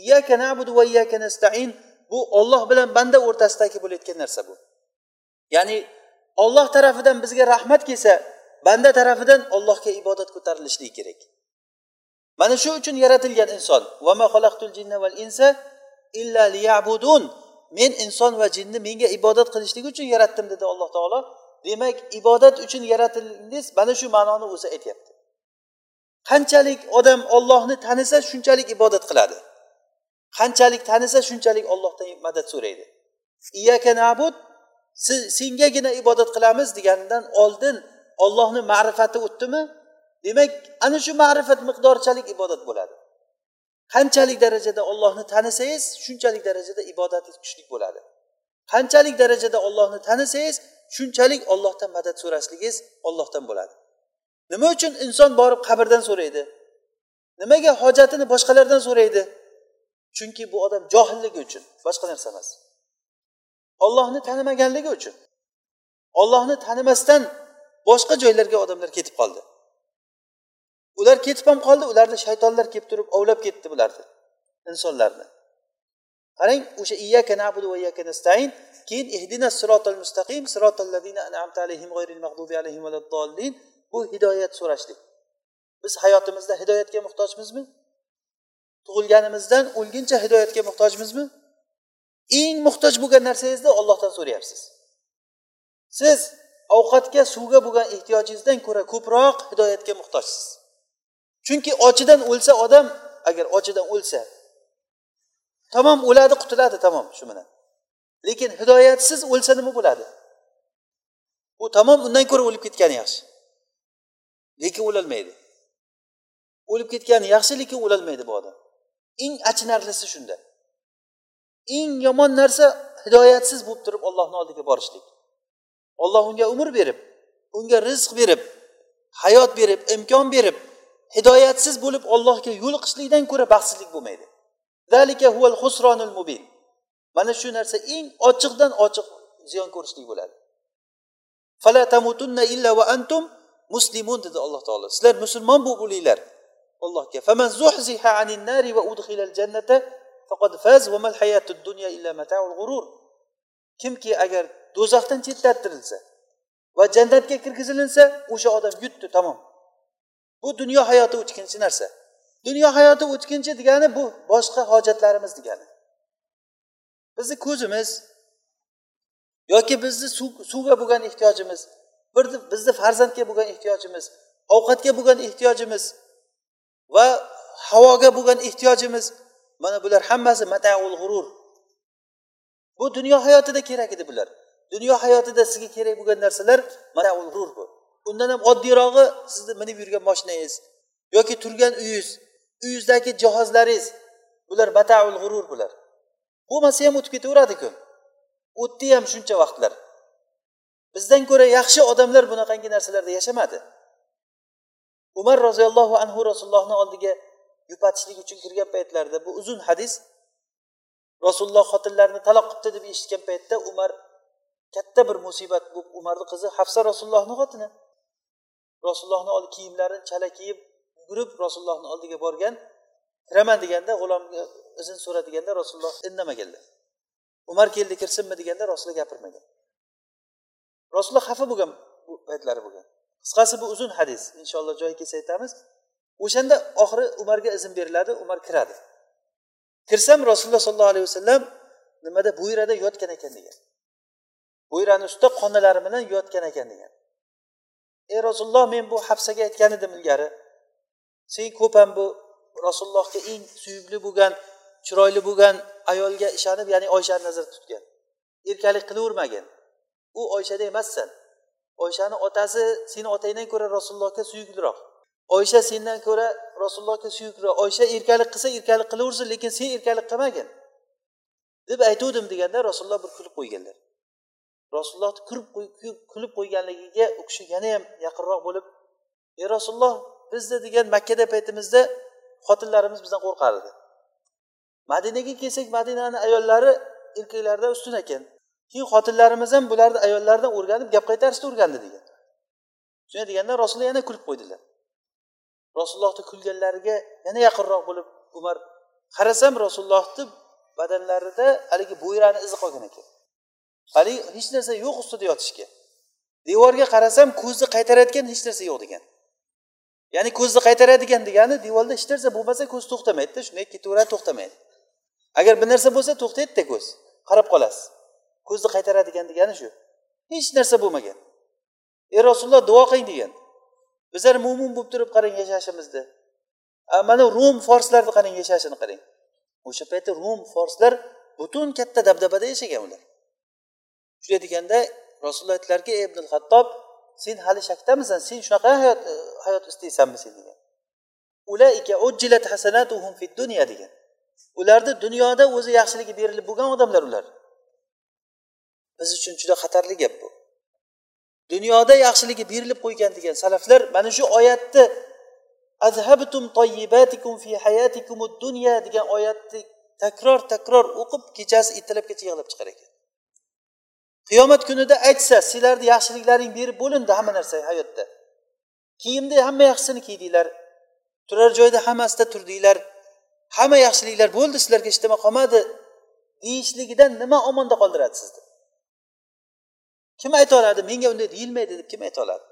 [SPEAKER 1] Iyyaka na'budu va iyyaka nasta'in bu olloh bilan banda o'rtasidagi bo'layotgan narsa bu. Ya'ni olloh tarafidan bizga rahmat kelsa banda tarafidan ollohga ibodat ko'tarilishligi kerak. Mana shu uchun yaratilgan inson men inson va jinni menga ibodat qilishlik uchun yaratdim dedi alloh taolo. Demak ibodat uchun yaratildingiz mana shu ma'noni o'zi aytyapti. Qanchalik odam ollohni tanisa shunchalik ibodat qiladi. Qanchalik tanisa shunchalik ollohdan madad so'raydi. Iyaka nabud siz sengagina ibodat qilamiz deganidan oldin ollohni ma'rifati o'tdimi? Demak ana shu ma'rifat miqdorchalik ibodat bo'ladi. Qanchalik darajada ollohni tanisangiz shunchalik darajada ibodatingiz kuchli bo'ladi. Qanchalik darajada ollohni tanisangiz shunchalik ollohdan madad so'rashligingiz ollohdan bo'ladi. Nima uchun inson borib qabrdan so'raydi? Nimaga hojatini boshqalardan so'raydi? Chunki bu odam johilligi uchun boshqa narsa emas. Ollohni tanimaganligi uchun ollohni tanimasdan boshqa joylarga odamlar ketib qoldi. Ular ketib ham qoldi ularni shaytonlar kelib turib ovlab ketdi bularni insonlarni. Qarang o'sha iyyaka nabudu va iyyaka nastain keyin ihdina sirotal mustaqim sirotal ladina an'amta alayhim g'oyril mag'dubi alayhim valaddallin. Bu hidoyat so'rashlik. Biz hayotimizda hidoyatga muhtojmizmi? Tug'ilganimizdan o'lguncha hidoyatga muhtojmizmi? Eng muhtoj bo'lgan narsangizni ollohdan so'rayapsiz. Siz ovqatga suvga bo'lgan ehtiyojingizdan ko'ra ko'proq hidoyatga muhtojsiz. Chunki ochidan o'lsa odam agar ochidan o'lsa tamom o'ladi qutuladi tamom shu bilan. Lekin hidoyatsiz o'lsa nima bo'ladi? U tamom undan ko'ra o'lib ketgani yaxshi. Lekin o'lolmaydi. O'lib ketgani yaxshi lekin o'lolmaydi bu odam. Eng achinarlisi shunda. Eng yomon narsa hidoyatsiz bo'lib turib ollohni oldiga borishlik. Olloh unga umr berib unga rizq berib hayot berib imkon berib hidoyatsiz bo'lib ollohga yo'liqishlikdan ko'ra baxtsizlik bo'lmaydi. Mana shu narsa eng ochiqdan ochiq ziyon ko'rishlik bo'ladi. Fala tamutunna illa va antum muslimun dedi alloh taolo. Sizlar musulmon bo'lib o'linglar allohga faman zuhziha anin nari va udkhilal jannata faqad faz va mal hayatud dunya illa mataul g'urur kimki agar do'zaxdan chetlattirilsa va jannatga kirgizilinsa o'sha odam yutdi tamom bu dunyo hayoti o'tkinchi narsa dunyo hayoti o'tkinchi degani bu boshqa hojatlarimiz degani bizni ko'zimiz yoki bizni suvga bo'lgan ehtiyojimiz bir bizni farzandga bo'lgan ehtiyojimiz ovqatga bo'lgan ehtiyojimiz va havoga bo'lgan ehtiyojimiz mana bular hammasi mataul g'urur. Bu dunyo hayotida kerak edi bular. Dunyo hayotida sizga kerak bo'lgan narsalar mataul g'urur bu. Undan ham oddiyrog'i sizni minib yurgan moshinangiz yoki turgan uyingiz uyingizdagi jihozlaringiz bular mataul g'urur bular. Bo'lmasa ham o'tib ketaveradiku. O'tdi ham shuncha vaqtlar. Bizdan ko'ra yaxshi odamlar bunaqangi narsalarda yashamadi. Umar roziyallohu anhu rasulullohni oldiga yupatishlik uchun kirgan paytlarida bu uzun hadis rasululloh xotinlarini taloq qilibdi deb eshitgan paytda umar katta bir musibat bu umarni qizi hafsa rasulullohni xotini rasulullohni oldi kiyimlarini chala kiyib yugurib rasulullohni oldiga borgan kiraman deganda g'ulomga izn so'ra deganda rasululloh indamaganlar umar keldi kirsinmi deganda rasululloh gapirmagan. Rasululloh xafa bo'lgan bu paytlari bo'lgan. Qisqasi bu uzun hadis. Inshaalloh joyi kelsa aytamiz. O'shanda oxiri umarga izn beriladi umar kiradi. Kirsam rasululloh sollallohu alayhi vasallam nimada bo'yrada yotgan ekan degan. Bo'yrani ustida qonalari bilan yotgan ekan degan. Ey rasululloh men bu hafsaga aytgan edim ilgari. Sen ko'p ham bu rasulullohga eng suyukli bo'lgan chiroyli bo'lgan ayolga ishonib ya'ni oyshani nazarda tutgan. Erkalik qilavermagin u oyshada emassan. Oyshani otasi seni otangdan ko'ra rasulullohga suyukliroq oysha sendan ko'ra rasulullohga suyukliroq oysha erkalik qilsa erkalik qilaversin lekin sen erkalik qilmagin. Deb aytuvdim deganda rasululloh bir kulib qo'yganlar. Rasulullohni kulib qo'yganligiga u kishi yana ham yaqinroq bo'lib ey rasululloh bizni degan makkada paytimizda xotinlarimiz bizdan qo'rqardi madinaga kelsak madinani ayollari erkaklardan ustun ekan. Keyin xotinlarimiz ham bularni ayollaridan o'rganib gap qaytarishni o'rgandi degan. Shunday deganda rasululloh yana kulib qo'ydilar. Rasulullohni kulganlariga yana yaqinroq bo'lib umar qarasam rasulullohni badanlarida haligi bo'yrani izi qolgan ekan. Haligi hech narsa yo'q ustida yotishga. Devorga qarasam ko'zni qaytarayotgan hech narsa yo'q degan. Ya'ni ko'zni qaytaradigan degani devorda hech narsa bo'lmasa ko'z to'xtamaydida shunday ketaveradi to'xtamaydi. Agar bir narsa bo'lsa to'xtaydida ko'z qarab qolasiz. Ko'zni qaytaradigan degani shu. Hech narsa bo'lmagan. Ey rasululloh duo qiling degan. Bizlar mo'min bo'lib turib qarang yashashimizni mana rum forslarni qarang yashashini qarang. O'sha paytda rum forslar butun katta dabdabada yashagan ular. Shunday deganda rasululloh aytdilarki ibn hattob sen hali shakdamisan sen shunaqa hayot hayot istaysanmi sen? degan. Ulaika ujjilat hasanatuhum fid dunya degan. Ularni dunyoda o'zi yaxshiligi berilib bo'lgan odamlar ular. Biz uchun juda xatarli gap bu. Dunyoda yaxshiligi berilib qo'ygan degan salaflar mana shu oyatni azhabtum toyibatikum fi hayatikum dunya degan oyatni takror takror o'qib kechasi ertalabgacha yig'lab chiqar ekan. Qiyomat kunida aytsa sizlarni yaxshiliklaring berib bo'lindi hamma narsa hayotda. Kiyimda hamma yaxshisini kiydinglar. Turar joyda hammasida turdinglar. Hamma yaxshiliklar bo'ldi sizlarga hech nima qolmadi deyishligidan nima omonda qoldiradi sizni? Kim ayta oladi? Menga unday deyilmaydi deb kim ayta oladi?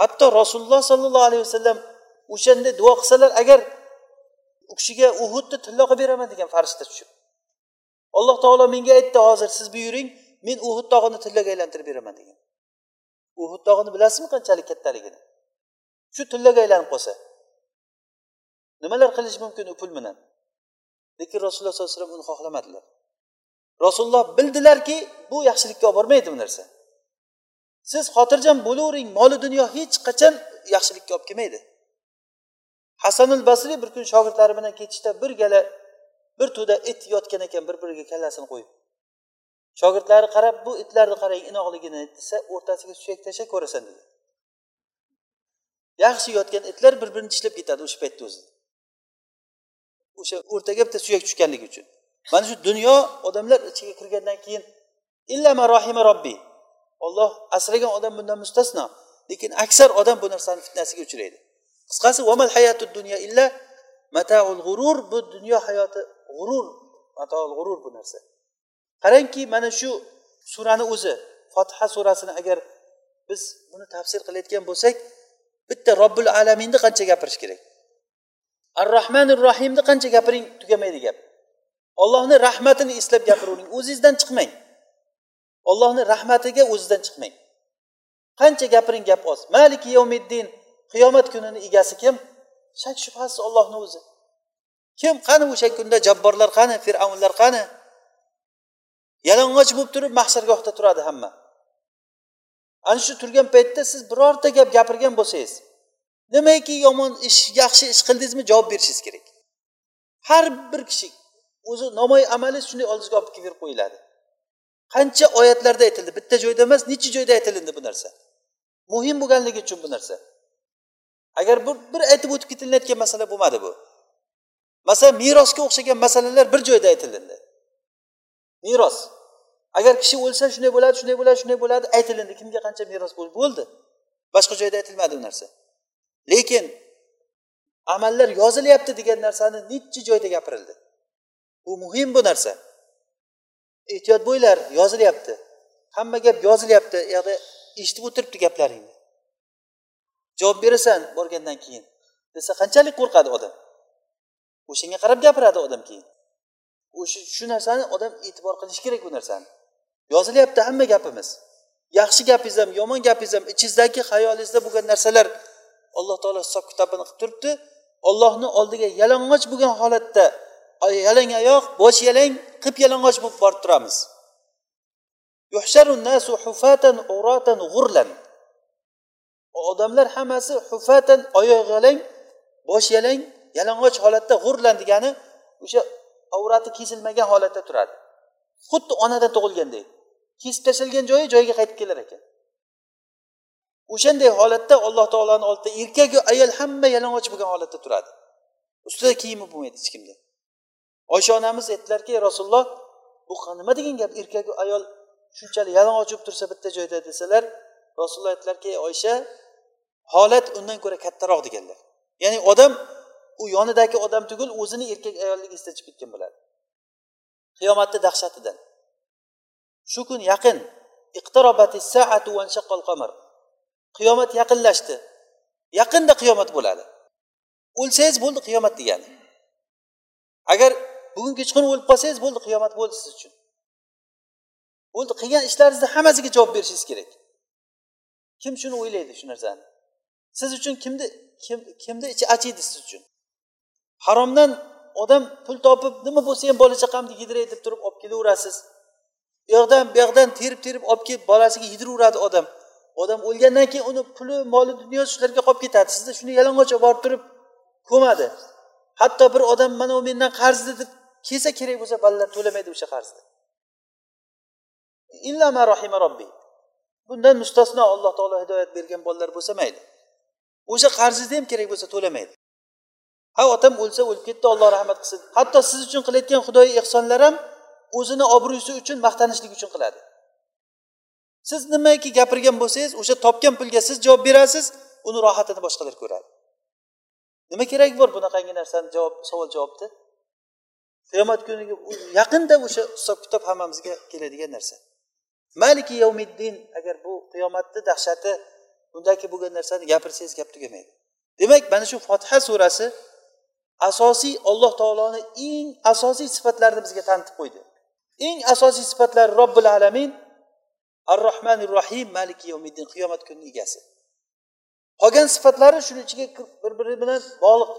[SPEAKER 1] Hatto rasululloh sollallohu alayhi vasallam o'shanday duo qilsalar agar u kishiga uhudni tillo qilib beraman degan farishta tushib alloh taolo menga aytdi hozir siz buyuring men uhud tog'ini tillaga aylantirib beraman degan. Uhud tog'ini bilasizmi qanchalik kattaligini? Shu tillaga aylanib qolsa nimalar qilish mumkin u pul bilan? Lekin rasululloh sollallohu alayhi vasallam uni xohlamadilar. Rasululloh bildilarki bu yaxshilikka olib bormaydi bu narsa. Siz xotirjam bo'lavering moli dunyo hech qachon yaxshilikka olib kelmaydi. Hasanul basriy bir kun shogirdlari bilan ketishda bir gala bir to'da it yotgan ekan bir biriga kallasini qo'yib. Shogirdlari qarab bu itlarni qarang inoqligini desa o'rtasiga suyak tashlab ko'rasan dedi. Yaxshi yotgan itlar bir birini tishlab ketadi o'sha paytda o'zida o'sha o'rtaga bitta suyak tushganligi uchun. Mana shu dunyo odamlar ichiga kirgandan keyin illama rohima robbiy olloh asragan odam bundan mustasno lekin aksar odam bu narsani fitnasiga uchraydi. Qisqasi vamal hayatu dunyo illa mataul g'urur bu dunyo hayoti g'urur mataul g'urur bu narsa. Qarangki mana shu surani o'zi fotiha surasini agar biz buni tafsir qilayotgan bo'lsak bitta robbil alaminni qancha gapirish kerak? Ar rohmanir rohimni qancha gapiring tugamaydi gap. Ollohni rahmatini eslab gapiravering o'zingizdan chiqmang. Ollohni rahmatiga o'zidan chiqmang. Qancha gapiring gap oz. Maliki yomiddin qiyomat kunini egasi kim? Shak shubhasiz ollohni o'zi. Kim qani o'sha kunda? Jabborlar qani? Fir'avnlar qani? Yalang'och bo'lib turib mahsargohda turadi hamma. Ana shu turgan paytda siz birorta gap gapirgan bo'lsangiz nimaiki yomon ish yaxshi ish qildingizmi? Javob berishingiz kerak. Har bir kishi o'zi namoy amali shunday oldizga olib kelib qo'yiladi. Qancha oyatlarda aytildi bitta joyda emas necha joyda aytilindi bu narsa? Muhim bo'lganligi uchun bu narsa. Agar bir, bir aytib o'tib ketilayotgan masala bo'lmadi bu. Masalan merosga o'xshagan masalalar bir joyda aytilindi. Meros. Agar kishi o'lsa shunday bo'ladi shunday bo'ladi shunday bo'ladi aytilindi. Kimga qancha meros bo'ldi? Boshqa joyda aytilmadi u narsa. Lekin amallar yozilyapti degan narsani necha joyda gapirildi? Bu muhim bu narsa. Ehtiyot bo'linglar yozilyapti. Hamma gap yozilyapti yoqda eshitib o'tiribdi gaplaringni. Javob berasan borgandan keyin. Desa qanchalik qo'rqadi odam. O'shanga qarab gapiradi odam keyin. O'sha shu narsani odam e'tibor qilishi kerak bu narsani. Yozilyapti hamma gapimiz. Yaxshi gapingiz ham yomon gapingiz ham ichingizdagi xayolingizda bo'lgan narsalar alloh taolo hisob kitobini qilib turibdi. Ollohni oldiga yalang'och bo'lgan holatda yalang oyoq bosh yalang qip yalang'och bo'lib borib turamiz. Odamlar hammasi hufatan oyoq yalang bosh yalang yalang'och holatda g'urlan degani o'sha avrati kesilmagan holatda turadi. Xuddi onadan tug'ilgandek. Kesib tashlgan joyi joyiga qaytib kelar ekan. O'shanday holatda alloh taoloni oldida erkaku ayol hamma yalang'och bo'lgan holatda turadi. Ustida kiyimi bo'lmaydi hech kimda. Oysha onamiz aytdilarki rasululloh bu nima degan gap? Erkaku ayol shunchalik yalang'och bo'lib tursa bitta joyda desalar rasululloh aytdilarki oysha holat undan ko'ra kattaroq deganlar. Ya'ni odam u yonidagi odam tugul o'zini erkak ayollik esdan chiqib ketgan bo'ladi. Qiyomatni dahshatidan. Shu kun yaqin qiyomat yaqinlashdi. Yaqinda qiyomat bo'ladi. O'lsangiz bo'ldi qiyomat degani. Agar bugun kechqurun o'lib qolsangiz bo'ldi qiyomat bo'ldi siz uchun. Bo'ldi qilgan ishlaringizni hammasiga javob berishingiz kerak. Kim shuni o'ylaydi shu narsani? Siz uchun kimni kim kimni ichi achiydi siz uchun? Haromdan odam pul topib nima bo'lsa ham bola chaqamni yediray deb turib olib kelaverasiz. U yoqdan bu yoqdan terib terib olib kelib bolasiga yediraveradi odam. Odam o'lgandan keyin uni puli moli dunyosi shularga qolib ketadi. Sizda shuni yalang'och olib borib turib ko'madi. Hatto bir odam mana u mendan qarzdi deb kelsa kerak bo'lsa bolalar to'lamaydi o'sha qarzni. Illama rohima robbi bundan mustasno alloh taolo hidoyat bergan bolalar bo'lsa mayli. O'sha qarzingizni ham kerak bo'lsa to'lamaydi. Ha otam o'lsa o'lib ketdi alloh rahmat qilsin. Hatto siz uchun qilayotgan xudoyi ehsonlar ham o'zini obro'si uchun maqtanishlik uchun qiladi. Siz nimaki gapirgan bo'lsangiz o'sha topgan pulga siz javob berasiz uni rohatini boshqalar ko'radi. Nima keragi bor bunaqangi narsani javob savol javobni qiyomat kuniga yaqinda o'sha hisob kitob hammamizga keladigan narsa. Maliki yavmiddin agar bu qiyomatni dahshati bundagi bo'lgan narsani gapirsangiz gap tugamaydi. Demak mana shu fotiha surasi asosiy alloh taoloni eng asosiy sifatlarini bizga tanitib qo'ydi. Eng asosiy sifatlari robbil alamin ar rohmanir rohim maliki yavmiddin qiyomat kunini egasi. Qolgan sifatlari shuni ichiga bir biri bilan bog'liq.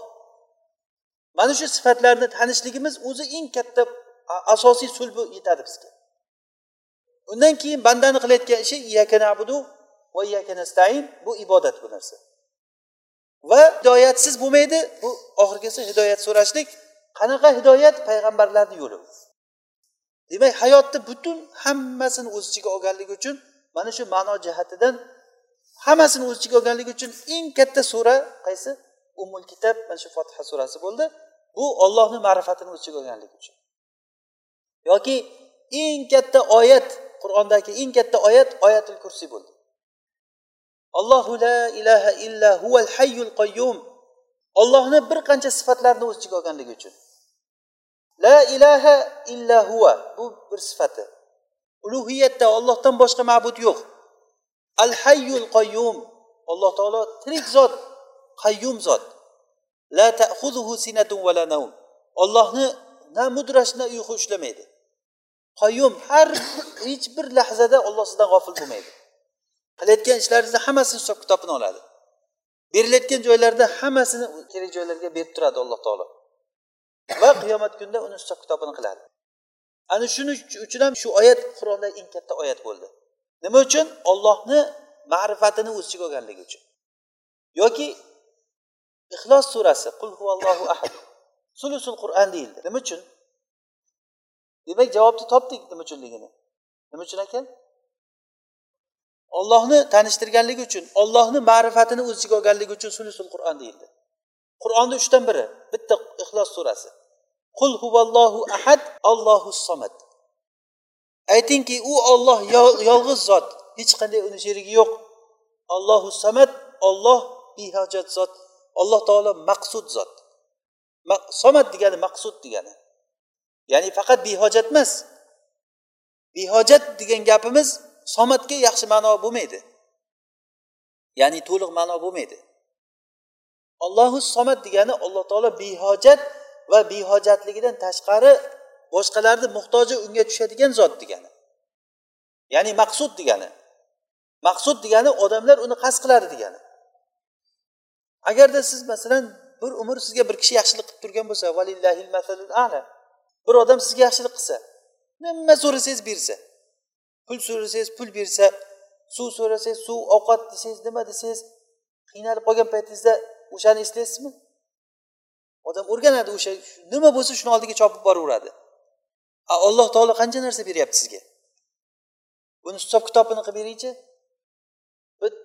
[SPEAKER 1] Mana shu sifatlarni tanishligimiz o'zi eng katta asosiy sulbi yetadi bizga. Undan keyin bandani qilayotgan ishi nabudu va nastain bu ibodat bu narsa. Va hidoyatsiz bo'lmaydi bu oxirgisi hidoyat so'rashlik. Qanaqa hidoyat? Payg'ambarlarni yo'li. Demak hayotni butun hammasini o'z ichiga olganligi uchun mana shu ma'no jihatidan hammasini o'z ichiga olganligi uchun eng katta sura qaysi? Umul kitob mana shu fotiha surasi bo'ldi. Bu ollohni ma'rifatini o'z ichiga olganligi uchun. Yoki eng katta oyat qur'ondagi eng katta oyat oyatul kursiy bo'ldi. Allohu la ilaha illa huval hayyul qayyum. Ollohni bir qancha sifatlarini o'z ichiga olganligi uchun. La ilaha illa huva bu bir sifati. Ulug'iyatda ollohdan boshqa ma'bud yo'q. Al hayyul qayyum. Alloh taolo tirik zot qayyum zot. La ta'khuzuhu sinatun va la navm ollohni na mudrash na uyqu ushlamaydi. Qayyum har hech bir lahzada olloh sizdan g'ofil bo'lmaydi. Qilayotgan ishlaringizni hammasini hisob kitobini oladi. Berilayotgan joylarda hammasini kerak joylarga berib turadi alloh taolo. Va qiyomat kunida uni hisob kitobini qiladi. Ana shuning uchun ham shu oyat qur'onda eng katta oyat bo'ldi. Nima uchun? Ollohni ma'rifatini o'z ichiga olganligi uchun. Yoki ixlos surasi qul huvallohu ahad. Sulusul qur'on deyildi. Nima uchun? Demak javobni topdik nima uchunligini nima uchun ekan? Ollohni tanishtirganligi uchun ollohni ma'rifatini o'z ichiga olganligi uchun sulusul qur'on deyildi. Qur'onni uchdan biri bitta ixlos surasi. Qul huvallohu ahad allohu somad aytingki u olloh yolg'iz zot. Hech qanday uni sherigi yo'q. Allohu samad olloh behojat zot. Alloh taolo maqsud zot. Somat degani maqsud degani. Ya'ni faqat behojat emas. Behojat degan gapimiz somatga yaxshi ma'no bo'lmaydi. Ya'ni to'liq ma'no bo'lmaydi. Allohu somat degani alloh taolo behojat va behojatligidan tashqari boshqalarni muhtoji unga tushadigan zot degani. Ya'ni maqsud degani. Maqsud degani odamlar uni qasd qiladi degani. Agarda siz masalan bir umr sizga bir kishi yaxshilik qilib turgan bo'lsa ala bir odam sizga yaxshilik qilsa nima so'rasangiz bersa pul so'rasangiz pul bersa suv so'rasangiz suv ovqat desangiz nima desangiz qiynalib qolgan paytingizda o'shani eslaysizmi? Odam o'rganadi o'sha nima bo'lsa shuni oldiga chopib boraveradi. Alloh taolo qancha narsa beryapti sizga? Buni hisob kitobini qilib beringchi.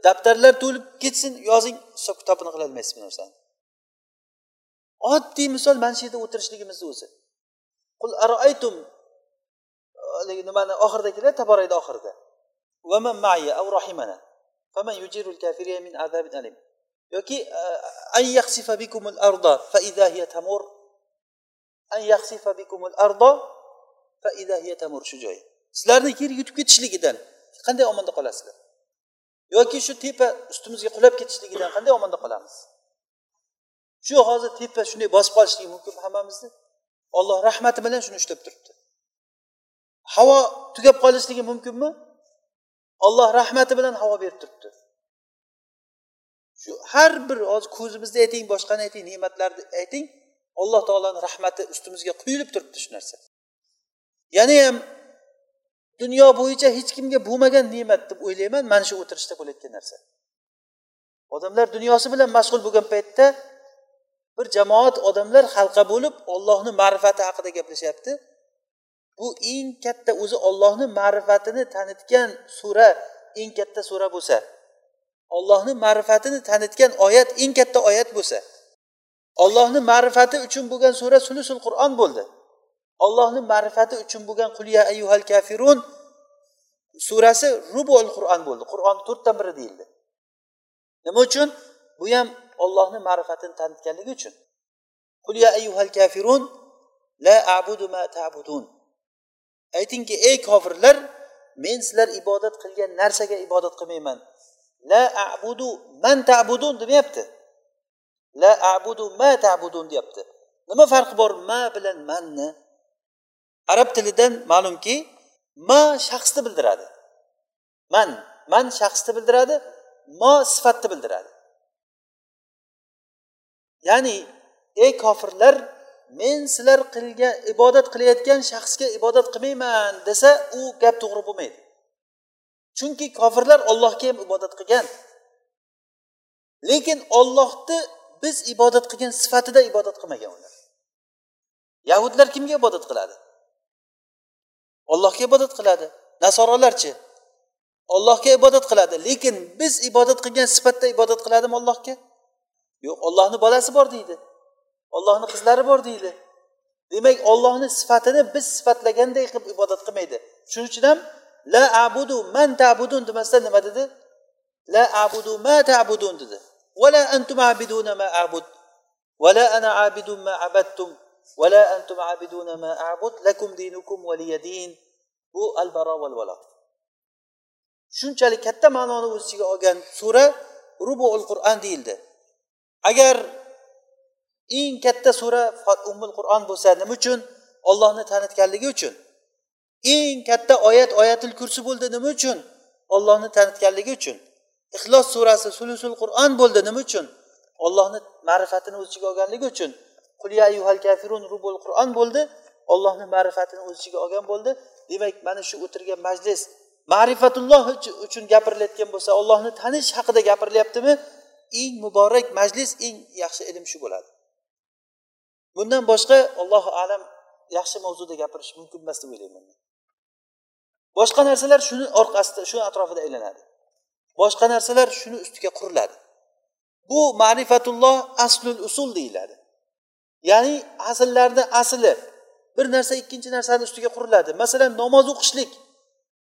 [SPEAKER 1] Daftarlar to'lib ketsin yozing hisob kitobini qilolmaysiz bu narsani oddiy misol mana shu yerda o'tirishligimizni o'zi. Qul aroaytum haligi nimani oxirida. Keladi taborayda oxirida yoki an yaxsifa bikumul arda fa idha hiya tamur. An yaxsifa bikumul arda fa idha hiya tamur shu joyi sizlarni yer yutib ketishligidan qanday omonda qolasizlar? Yoki shu tepa ustimizga qulab ketishligidan qanday omonda qolamiz? Shu hozir tepa shunday bosib qolishligi mumkin hammamizni? Olloh rahmati bilan shuni ushlab turibdi. Havo tugab qolishligi mumkinmi olloh rahmati bilan havo berib turibdi. Shu har bir hozir ko'zimizni ayting boshqani ayting ne'matlarni ayting alloh taoloni rahmati ustimizga quyilib turibdi shu narsa. Yana ham dunyo bo'yicha hech kimga bo'lmagan ne'mat deb o'ylayman. Mana shu o'tirishda bo'layotgan narsa. Odamlar dunyosi bilan mashg'ul bo'lgan paytda bir jamoat odamlar halqa bo'lib ollohni ma'rifati haqida gaplashyapti bu eng katta o'zi ollohni ma'rifatini tanitgan sura eng katta sura bo'lsa ollohni ma'rifatini tanitgan oyat eng katta oyat bo'lsa ollohni ma'rifati uchun bo'lgan sura sulusul qur'on bo'ldi. Ollohni ma'rifati uchun bo'lgan qulya ayyuhal kafirun surasi rubul qur'on bo'ldi. Qur'on to'rtdan biri deyildi. Nima uchun? Bu ham ollohni ma'rifatini tanitganligi uchun. Qulya ayyuhal kafirun la abudu ma ta'budun. Aytingki ey kofirlar men sizlar ibodat qilgan narsaga ibodat qilmayman. La abudu man ta'budun demayapti. La abudu ma ta'budun deyapti. Nima farqi bor ma bilan manni? Arab tilidan ma'lumki ma shaxsni bildiradi. Man man shaxsni bildiradi mo sifatni bildiradi. Ya'ni ey kofirlar men sizlar qilgan ibodat qilayotgan shaxsga ibodat qilmayman desa u gap to'g'ri bo'lmaydi. Chunki kofirlar ollohga ham ibodat qilgan. Lekin ollohni biz ibodat qilgan sifatida ibodat qilmagan ular. Yahudlar kimga ibodat qiladi? Ollohga ibodat qiladi. Nasorolarchi? Ollohga ibodat qiladi. Lekin biz ibodat qilgan sifatda ibodat qiladimi ollohga yo'q ollohni bolasi bor deydi. Ollohni qizlari bor deydi. Demak ollohni sifatini biz sifatlaganday qilib ibodat qilmaydi. Shuning uchun ham la abudu man tabudun demasdan nima dedi? La abudu ma tabudun dedi. Vala antum abiduna ma abud. Vala ana abidun ma abadtum. ولا antum عابدون ما abud لكم دينكم ولي bu al baro val vala shunchalik katta ma'noni o'z ichiga olgan sura rubuul qur'on deyildi. Agar eng katta sura ummul qur'on bo'lsa nima uchun? Ollohni tanitganligi uchun. Eng katta oyat oyatil kursi bo'ldi nima uchun? Ollohni tanitganligi uchun. Ixlos surasi sulusul qur'on bo'ldi nima uchun? Ollohni ma'rifatini o'z ichiga olganligi uchun. Rubul qur'on bo'ldi. Ollohni ma'rifatini o'z ichiga olgan bo'ldi. Demak mana shu o'tirgan majlis ma'rifatulloh uchun gapirilayotgan bo'lsa ollohni tanish haqida gapirilyaptimi? Eng muborak majlis eng yaxshi ilm shu bo'ladi. Bundan boshqa ollohu alam yaxshi mavzuda gapirish mumkin emas deb o'ylayman boshqa narsalar shuni orqasida shuni atrofida aylanadi. Boshqa narsalar shuni ustiga quriladi. Bu ma'rifatulloh aslul usul deyiladi. Ya'ni asllarni asli bir narsa ikkinchi narsani ustiga quriladi. Masalan namoz o'qishlik.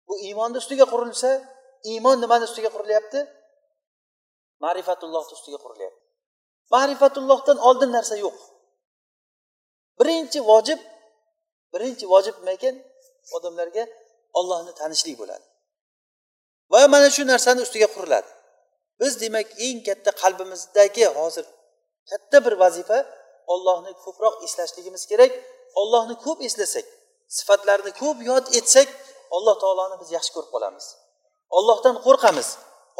[SPEAKER 1] Bu iymonni ustiga qurilsa iymon nimani ustiga qurilyapti? Ma'rifatullohni ustiga qurilyapti. Ma'rifatullohdan oldin narsa yo'q. Birinchi vojib birinchi vojib nima ekan? Odamlarga ollohni tanishlik bo'ladi. Va mana shu narsani ustiga quriladi. Biz demak eng katta qalbimizdagi hozir katta bir vazifa ollohni ko'proq eslashligimiz kerak. Ollohni ko'p eslasak sifatlarini ko'p yod etsak alloh taoloni biz yaxshi ko'rib qolamiz. Ollohdan qo'rqamiz.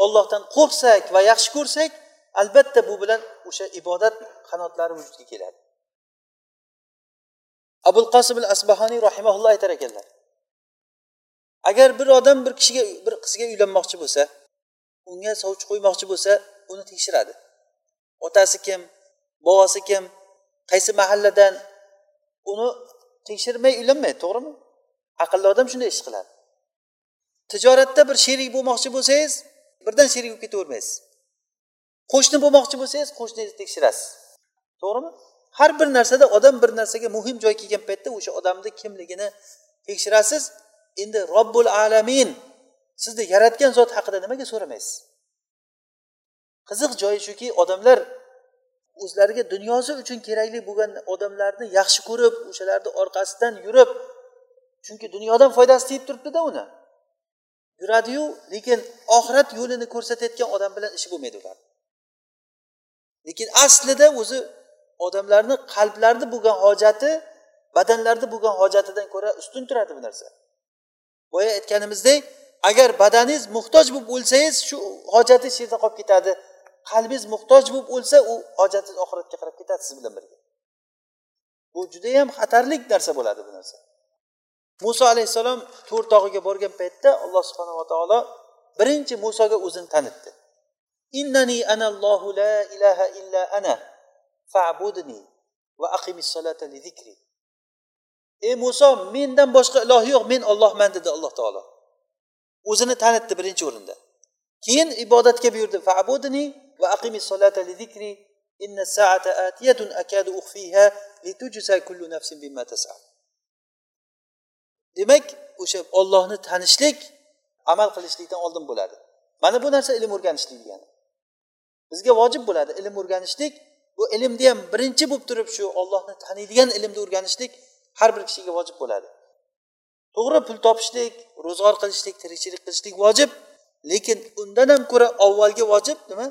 [SPEAKER 1] Ollohdan qo'rqsak va yaxshi ko'rsak albatta bu bilan o'sha ibodat qanotlari vujudga keladi. Abul qosim al asbahoniy rahimaulloh aytar ekanlar agar bir odam bir kishiga bir qizga uylanmoqchi bo'lsa unga sovchi qo'ymoqchi bo'lsa uni tekshiradi. Otasi kim bobosi kim qaysi mahalladan uni tekshirmay uylanmaydi to'g'rimi? Aqlli odam shunday ish qiladi. Tijoratda bir sherik bo'lmoqchi bo'lsangiz birdan sherik bo'lib ketavermaysiz. Qo'shni bo'lmoqchi bo'lsangiz qo'shningizni tekshirasiz. To'g'rimi? Har bir narsada odam bir narsaga muhim joy kelgan paytda o'sha odamni kimligini tekshirasiz. Endi robbul alamin sizni yaratgan zot haqida nimaga so'ramaysiz? Qiziq joyi shuki odamlar o'zlariga dunyosi uchun kerakli bo'lgan odamlarni yaxshi ko'rib o'shalarni orqasidan yurib chunki dunyodan foydasi tegib turibdida uni. Yuradiyu lekin oxirat yo'lini ko'rsatayotgan odam bilan ishi bo'lmaydi ular. Lekin aslida o'zi odamlarni qalblarida bo'lgan hojati badanlarida bo'lgan hojatidan ko'ra ustun turadi bu narsa. Boya aytganimizdek agar badaningiz muhtoj bo'lib o'lsangiz shu hojatingiz shu yerda qolib ketadi. Qalbingiz muhtoj bo'lib o'lsa u hojatingiz oxiratga qarab ketadi siz bilan birga. Bu judayam xatarlik narsa bo'ladi bu narsa. Muso alayhissalom to'r tog'iga borgan paytda alloh subhanava taolo birinchi musoga o'zini tanitdi. Innani anallohu la ilaha illa ana fa'budni va aqimis solata li zikri. Ey muso mendan boshqa iloh yo'q men ollohman dedi alloh taolo. O'zini tanitdi birinchi o'rinda. Keyin ibodatga buyurdi. Fa'budni va aqimi solata li zikri inna saata atiyatun akadu ukhfiha litujza kullu nafsin bima tas'a. Demak o'sha ollohni tanishlik amal qilishlikdan oldin bo'ladi. Mana bu narsa ilm o'rganishlik degani. Bizga vojib bo'ladi ilm o'rganishlik. Bu ilmni ham birinchi bo'lib turib shu ollohni taniydigan ilmni o'rganishlik har bir kishiga vojib bo'ladi. To'g'ri pul topishlik ro'zg'or qilishlik tirikchilik qilishlik vojib lekin undan ham ko'ra avvalgi vojib nima?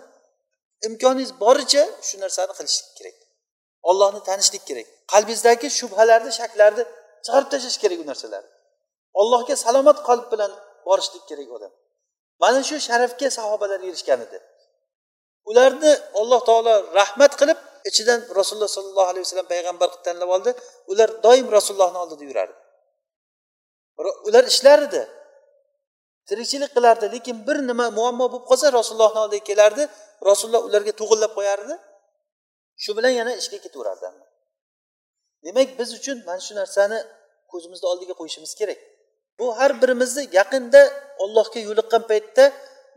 [SPEAKER 1] Imkoningiz boricha shu narsani qilishlik kerak. Ollohni tanishlik kerak. Qalbingizdagi shubhalarni shaklarni chiqarib tashlash kerak u narsalarni. Allohga salomat qalb bilan borishlik kerak odam. Mana shu sharafga sahobalar erishgan edi. Ularni alloh taolo rahmat qilib ichidan rasululloh sollallohu alayhi vasallam payg'ambar qilib tanlab oldi. Ular doim rasulullohni oldida yurardi. Ular ishlar edi tirikchilik qilardi lekin bir nima muammo bo'lib qolsa rasulullohni oldiga kelardi. Rasululloh ularga to'g'irlab qo'yardi. Shu bilan yana ishga ketaverardi demak biz uchun mana shu narsani ko'zimizni oldiga qo'yishimiz kerak. Bu har birimizni yaqinda ollohga yo'liqqan paytda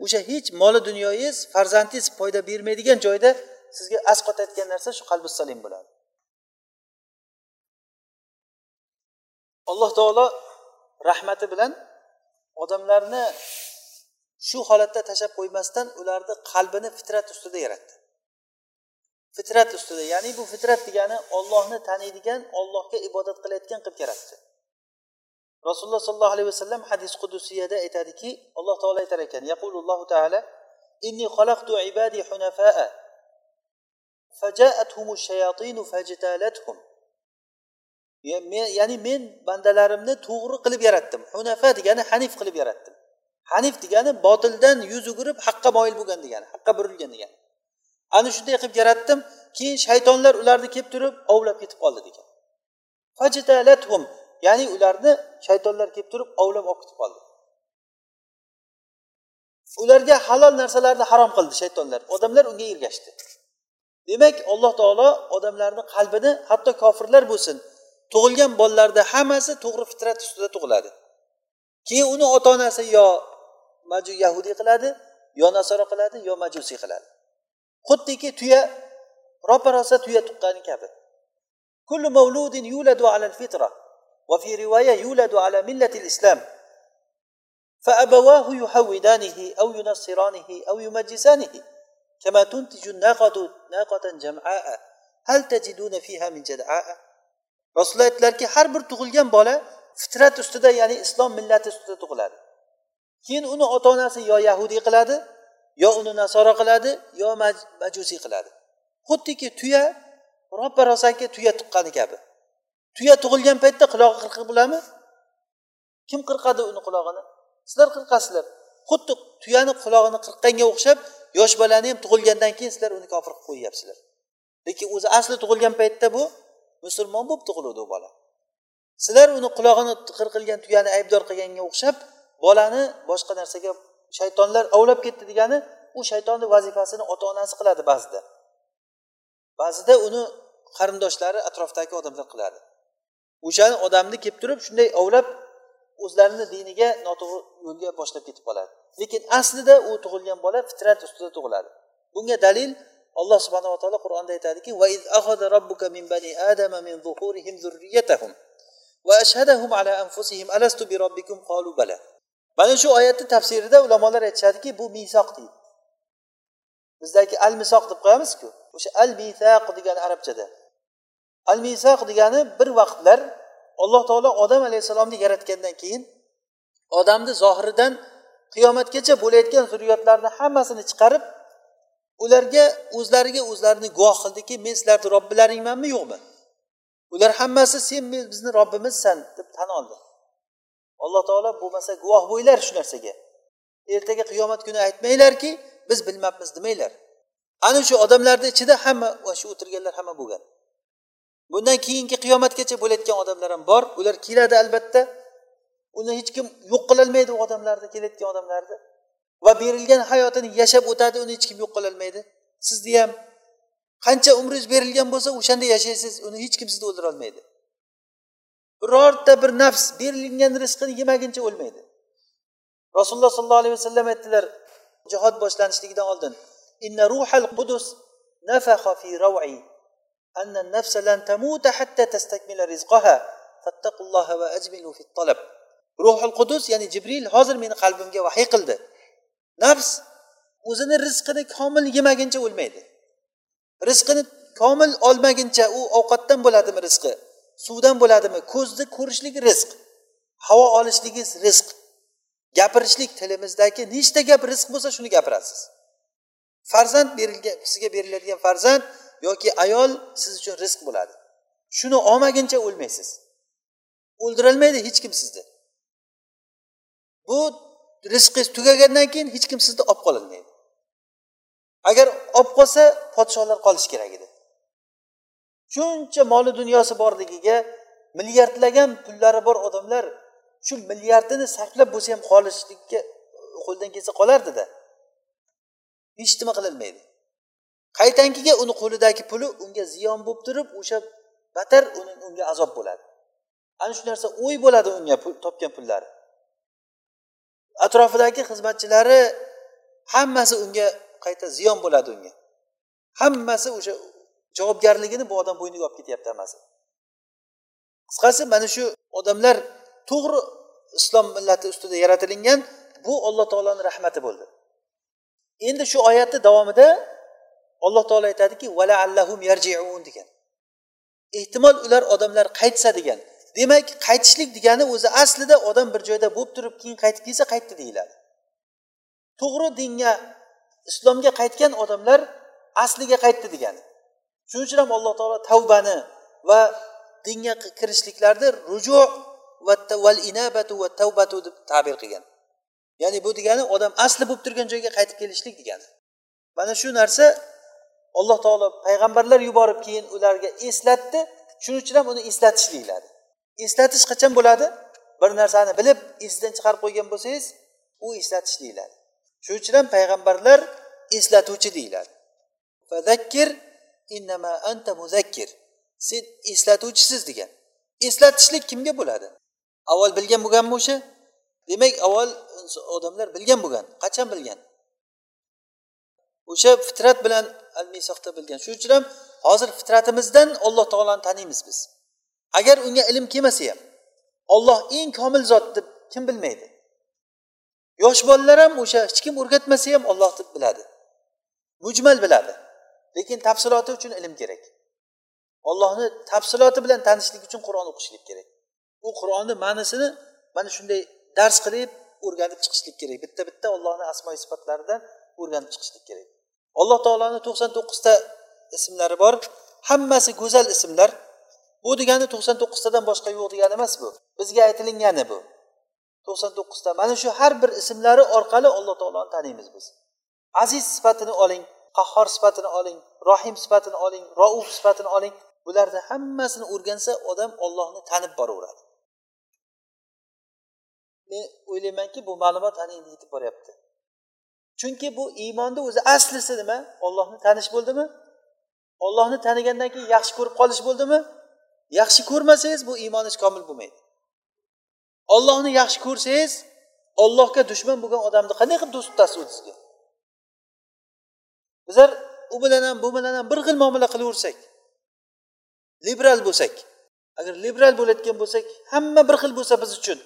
[SPEAKER 1] o'sha hech moli dunyoyingiz farzandingiz foyda bermaydigan joyda sizga asqotayotgan narsa shu qalbi salim bo'ladi. Alloh taolo rahmati bilan odamlarni shu holatda tashlab qo'ymasdan ularni qalbini fitrat ustida yaratdi. Fitrat ustida ya'ni bu fitrat degani ollohni taniydigan ollohga ibodat qilayotgan qilib yaratdi. Rasululloh sollallohu alayhi vasallam hadis qudusiyada aytadiki alloh taolo aytar ekan yaqulullohu taala inni xalaqtu ibadi hunafaa fajaatuhum shayatinu fajtalathum ya'ni men bandalarimni to'g'ri qilib yaratdim. Hunafa degani hanif qilib yaratdim. Hanif degani botildan yuz o'girib haqqa moyil bo'lgan degani haqqa burilgan degani. Ana shunday qilib yaratdim keyin shaytonlar ularni kelib turib ovlab ketib qoldi degan. Ya'ni ularni shaytonlar kelib turib ovlab olib ketib qoldi. Ularga halol narsalarni harom qildi shaytonlar. Odamlar unga ergashdi. Demak alloh taolo odamlarni qalbini hatto kofirlar bo'lsin tug'ilgan bolalarda hammasi to'g'ri fitrat ustida tug'iladi keyin uni ota onasi yo maju yahudiy qiladi yo nasoro qiladi yo majusiy qiladi xuddiki tuya ropa rosa tuya tuqqani kabi kullu mavludin yuladu alal fitra وفي رواية يولد على ملة الإسلام فأبواه يحودانه أو ينصرانه أو يمجسانه كما تنتج الناقة ناقة جمعاء هل تجدون فيها من جدعاء rasululloh aytdilarki har bir tug'ilgan bola fitrat ustida ya'ni islom millati ustida tug'iladi. Keyin uni ota onasi yo yahudiy qiladi yo uni nasoro qiladi yo majusiy qiladi. Xuddiki tuya robba rosaki tuya tuqqani kabi. Tuya tug'ilgan paytda qulog'i qirqiq bo'ladimi? Kim qirqadi uni qulog'ini? Sizlar qirqasizlar. Xuddi tuyani qulog'ini qirqqanga o'xshab yosh bolani ham tug'ilgandan keyin sizlar uni kofir qilib qo'yyapsizlar lekin o'zi asli tug'ilgan paytda bu musulmon bo'lib tug'iluvdi u bola. Sizlar uni qulog'ini qirqilgan tuyani aybdor qilganga o'xshab bolani boshqa narsaga shaytonlar ovlab ketdi degani u shaytonni vazifasini ota onasi qiladi ba'zida. Ba'zida uni qarindoshlari atrofdagi odamlar qiladi. O'shani odamni kelib turib shunday ovlab o'zlarini diniga noto'g'ri yo'lga boshlab ketib qoladi. Lekin aslida u tug'ilgan bola fitrat ustida tug'iladi. Bunga dalil alloh subhanava taolo qur'onda aytadiki min bani adama min zuhurihim zurriyatahum va ashhadahum ala anfusihim alastu bi robbikum qalu bala. Mana shu oyatni tafsirida ulamolar aytishadiki bu misoq deydi. Bizdagi al misoq deb qo'yamizku o'sha al misaq degani arabchada. Al misaq degani bir vaqtlar alloh taolo odam alayhissalomni yaratgandan keyin odamni zohiridan qiyomatgacha bo'layotgan zurriyotlarni hammasini chiqarib ularga o'zlariga o'zlarini guvoh qildiki men sizlarni robbilaringmanmi yo'qmi? Ular hammasi sen bizni robbimizsan deb tan oldi. Alloh taolo bo'lmasa guvoh bo'linglar shu narsaga. Ertaga qiyomat kuni aytmanglarki biz bilmabmiz demanglar. Ana shu odamlarni ichida hamma shu o'tirganlar hamma bo'lgan. Bundan keyingi qiyomatgacha bo'layotgan odamlar ham bor. Ular keladi albatta. Uni hech kim yo'q qilolmaydi u odamlarni kelayotgan odamlarni. Va berilgan hayotini yashab o'tadi uni hech kim yo'q qilolmaydi. Sizni ham qancha umringiz berilgan bo'lsa o'shanda yashaysiz uni hech kim sizni o'ldira olmaydi birorta bir nafs berilgan rizqini yemaguncha o'lmaydi. Rasululloh sollallohu alayhi vasallam aytdilar jihod boshlanishligidan oldin inna ruhal qudus nafaha fi raw'i anna nafsa lan tamuta hatta tastakmila rizqaha fattaqulloha va ajmilu fi talab. Ruhul qudus ya'ni jibril hozir meni qalbimga vahiy qildi. Nafs o'zini rizqini komil yemaguncha o'lmaydi. Rizqini komil olmaguncha u ovqatdan bo'ladimi rizqi suvdan bo'ladimi? Ko'zni ko'rishlik rizq havo olishligingiz rizq gapirishlik tilimizdagi nechta gap rizq bo'lsa shuni gapirasiz. Farzand berilgan sizga beriladigan farzand yoki ayol siz uchun rizq bo'ladi. Shuni olmaguncha o'lmaysiz. O'ldirolmaydi hech kim sizni. Bu rizqingiz tugagandan keyin hech kim sizni olib qololmaydi agar olib qolsa podsholar qolishi kerak edi. Shuncha moli dunyosi borligiga milliardlagan pullari bor odamlar shu milliardini sarflab bo'lsa ham qolishlikka qo'ldan kelsa qolardida hech nima qilolmaydi qaytankiga uni qo'lidagi puli unga ziyon bo'lib turib o'sha battar unga azob bo'ladi. Ana shu narsa o'y bo'ladi unga topgan pullari. Atrofidagi xizmatchilari hammasi unga qayta ziyon bo'ladi unga. Hammasi o'sha javobgarligini bu odam bo'yniga olib ketyapti hammasi. Qisqasi mana shu odamlar to'g'ri islom millati ustida yaratilingan bu alloh taoloni rahmati bo'ldi. Endi shu oyatni davomida alloh taolo aytadiki vala allahum yarjiun degan. Ehtimol ular odamlar qaytsa degan. Demak qaytishlik degani o'zi aslida odam bir joyda bo'lib turib keyin qaytib kelsa qaytdi deyiladi. To'g'ri dinga islomga qaytgan odamlar asliga qaytdi degani. Shuning uchun ham alloh taolo tavbani va dinga kirishliklarni ruju val inabatu va tavbatu deb tabir qilgan. Ya'ni bu degani odam asli bo'lib turgan joyga qaytib kelishlik degani. Mana shu narsa alloh taolo payg'ambarlar yuborib keyin ularga eslatdi. Shuning uchun ham uni eslatish deyiladi. Eslatish qachon bo'ladi? Bir narsani bilib esdan chiqarib qo'ygan bo'lsangiz u eslatish deyiladi shuning uchun ham payg'ambarlar eslatuvchi deyiladi. Fadakkir innama anta muzakkir. Sen eslatuvchisiz degan. Eslatishlik kimga bo'ladi? Avval bilgan bo'lganmi o'sha? Demak avval odamlar bilgan bo'lgan. Qachon bilgan? O'sha fitrat bilan al bilgan. Shuning uchun ham hozir fitratimizdan alloh taoloni taniymiz biz. Agar unga ilm kelmasa ham olloh eng komil zot deb kim bilmaydi? Yosh bolalar ham o'sha hech kim o'rgatmasa ham olloh deb biladi. Mujmal biladi. Lekin tafsiloti uchun ilm kerak. Ollohni tafsiloti bilan tanishlik uchun qur'on o'qishlik kerak. U qur'onni ma'nisini mana shunday dars qilib o'rganib chiqishlik kerak. Bitta bitta ollohni asmo sifatlaridan o'rganib chiqishlik kerak. Alloh taoloni to'qson to'qqizta ismlari bor. Hammasi go'zal ismlar. Bu degani to'qson to'qqiztadan boshqa yo'q degani emas bu. Bizga aytilingani bu. to'qson to'qqizta. Mana shu har bir ismlari orqali alloh taoloni taniymiz biz. Aziz sifatini oling qahhor sifatini oling rohim sifatini oling rouf sifatini oling. Bularni hammasini o'rgansa odam ollohni tanib boraveradi. Men o'ylaymanki bu ma'lumot ana endi yetib boryapti. Chunki bu iymonni o'zi aslisi nima? Ollohni tanish bo'ldimi? Ollohni tanigandan keyin yaxshi ko'rib qolish bo'ldimi? Yaxshi ko'rmasangiz bu iymoningiz komil bo'lmaydi. Ollohni yaxshi ko'rsangiz ollohga dushman bo'lgan odamni qanday qilib do'st tutasiz o'zizga bizlar u bilan ham bu bilan ham bir xil muomala qilaversak liberal bo'lsak agar liberal bo'layotgan bo'lsak hamma bir xil bo'lsa biz uchun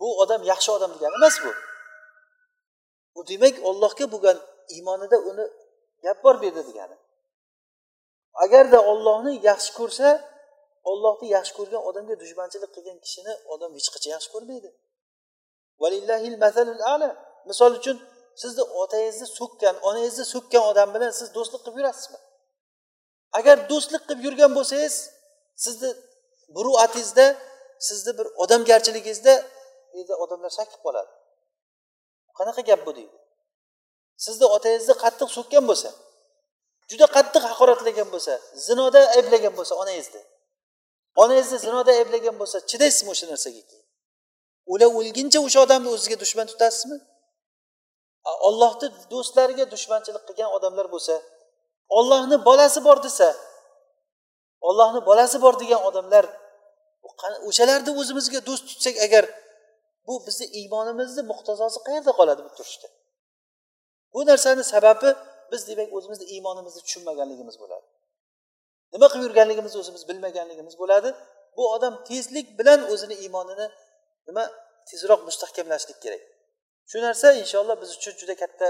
[SPEAKER 1] bu odam yaxshi odam degani emas bu. Bu demak ollohga bo'lgan iymonida uni gap bor bu yerda degani. Agarda ollohni yaxshi ko'rsa ollohni yaxshi ko'rgan odamga dushmanchilik qilgan kishini odam hech qachon yaxshi ko'rmaydi. Misol uchun sizni otangizni so'kkan onangizni so'kkan odam bilan siz do'stlik qilib yurasizmi? Agar do'stlik qilib yurgan bo'lsangiz sizni buruatingizda sizni bir odamgarchiligingizda odamlar shak qilib qoladi. Qanaqa gap bu deydi? Sizni otangizni qattiq so'kkan bo'lsa juda qattiq haqoratlagan bo'lsa zinoda ayblagan bo'lsa onangizni onangizni zinoda ayblagan bo'lsa chidaysizmi o'sha narsaga keyin? Ular o'lguncha o'sha odamni o'ziga dushman tutasizmi? Ollohni do'stlariga dushmanchilik qilgan odamlar bo'lsa ollohni bolasi bor desa ollohni bolasi bor degan odamlar o'shalarni o'zimizga do'st tutsak agar bu bizni iymonimizni muqtazosi qayerda qoladi bu turishda bu narsani sababi biz demak o'zimizni iymonimizni tushunmaganligimiz bo'ladi. Nima qilib yurganligimizni o'zimiz bilmaganligimiz bo'ladi. Bu odam tezlik bilan o'zini iymonini nima tezroq mustahkamlashlik kerak. Shu narsa inshaalloh biz uchun juda katta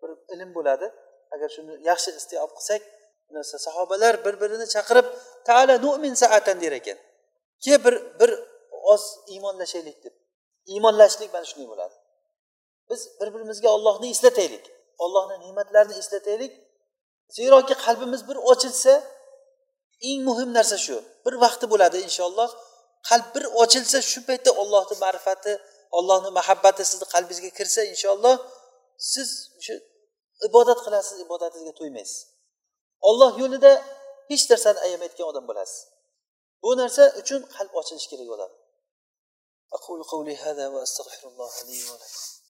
[SPEAKER 1] bir ilm bo'ladi. Agar shuni yaxshi istiob qilsak bu narsa sahobalar bir birini chaqirib taala nu'min saatan der ekan. Ke bir bir oz iymonlashaylik deb. Iymonlashlik mana shunday bo'ladi. Biz bir birimizga ollohni eslataylik. Ollohni ne'matlarini eslataylik. Zeroki qalbimiz bir ochilsa eng muhim narsa shu bir vaqti bo'ladi inshaalloh qalb bir ochilsa shu paytda ollohni ma'rifati ollohni muhabbati sizni qalbingizga kirsa inshaalloh siz shu ibodat qilasiz ibodatingizga to'ymaysiz olloh yo'lida hech narsani ayamayotgan odam bo'lasiz bu narsa uchun qalb ochilishi kerak odam أقول قولي هذا وأستغفر الله لي ولكم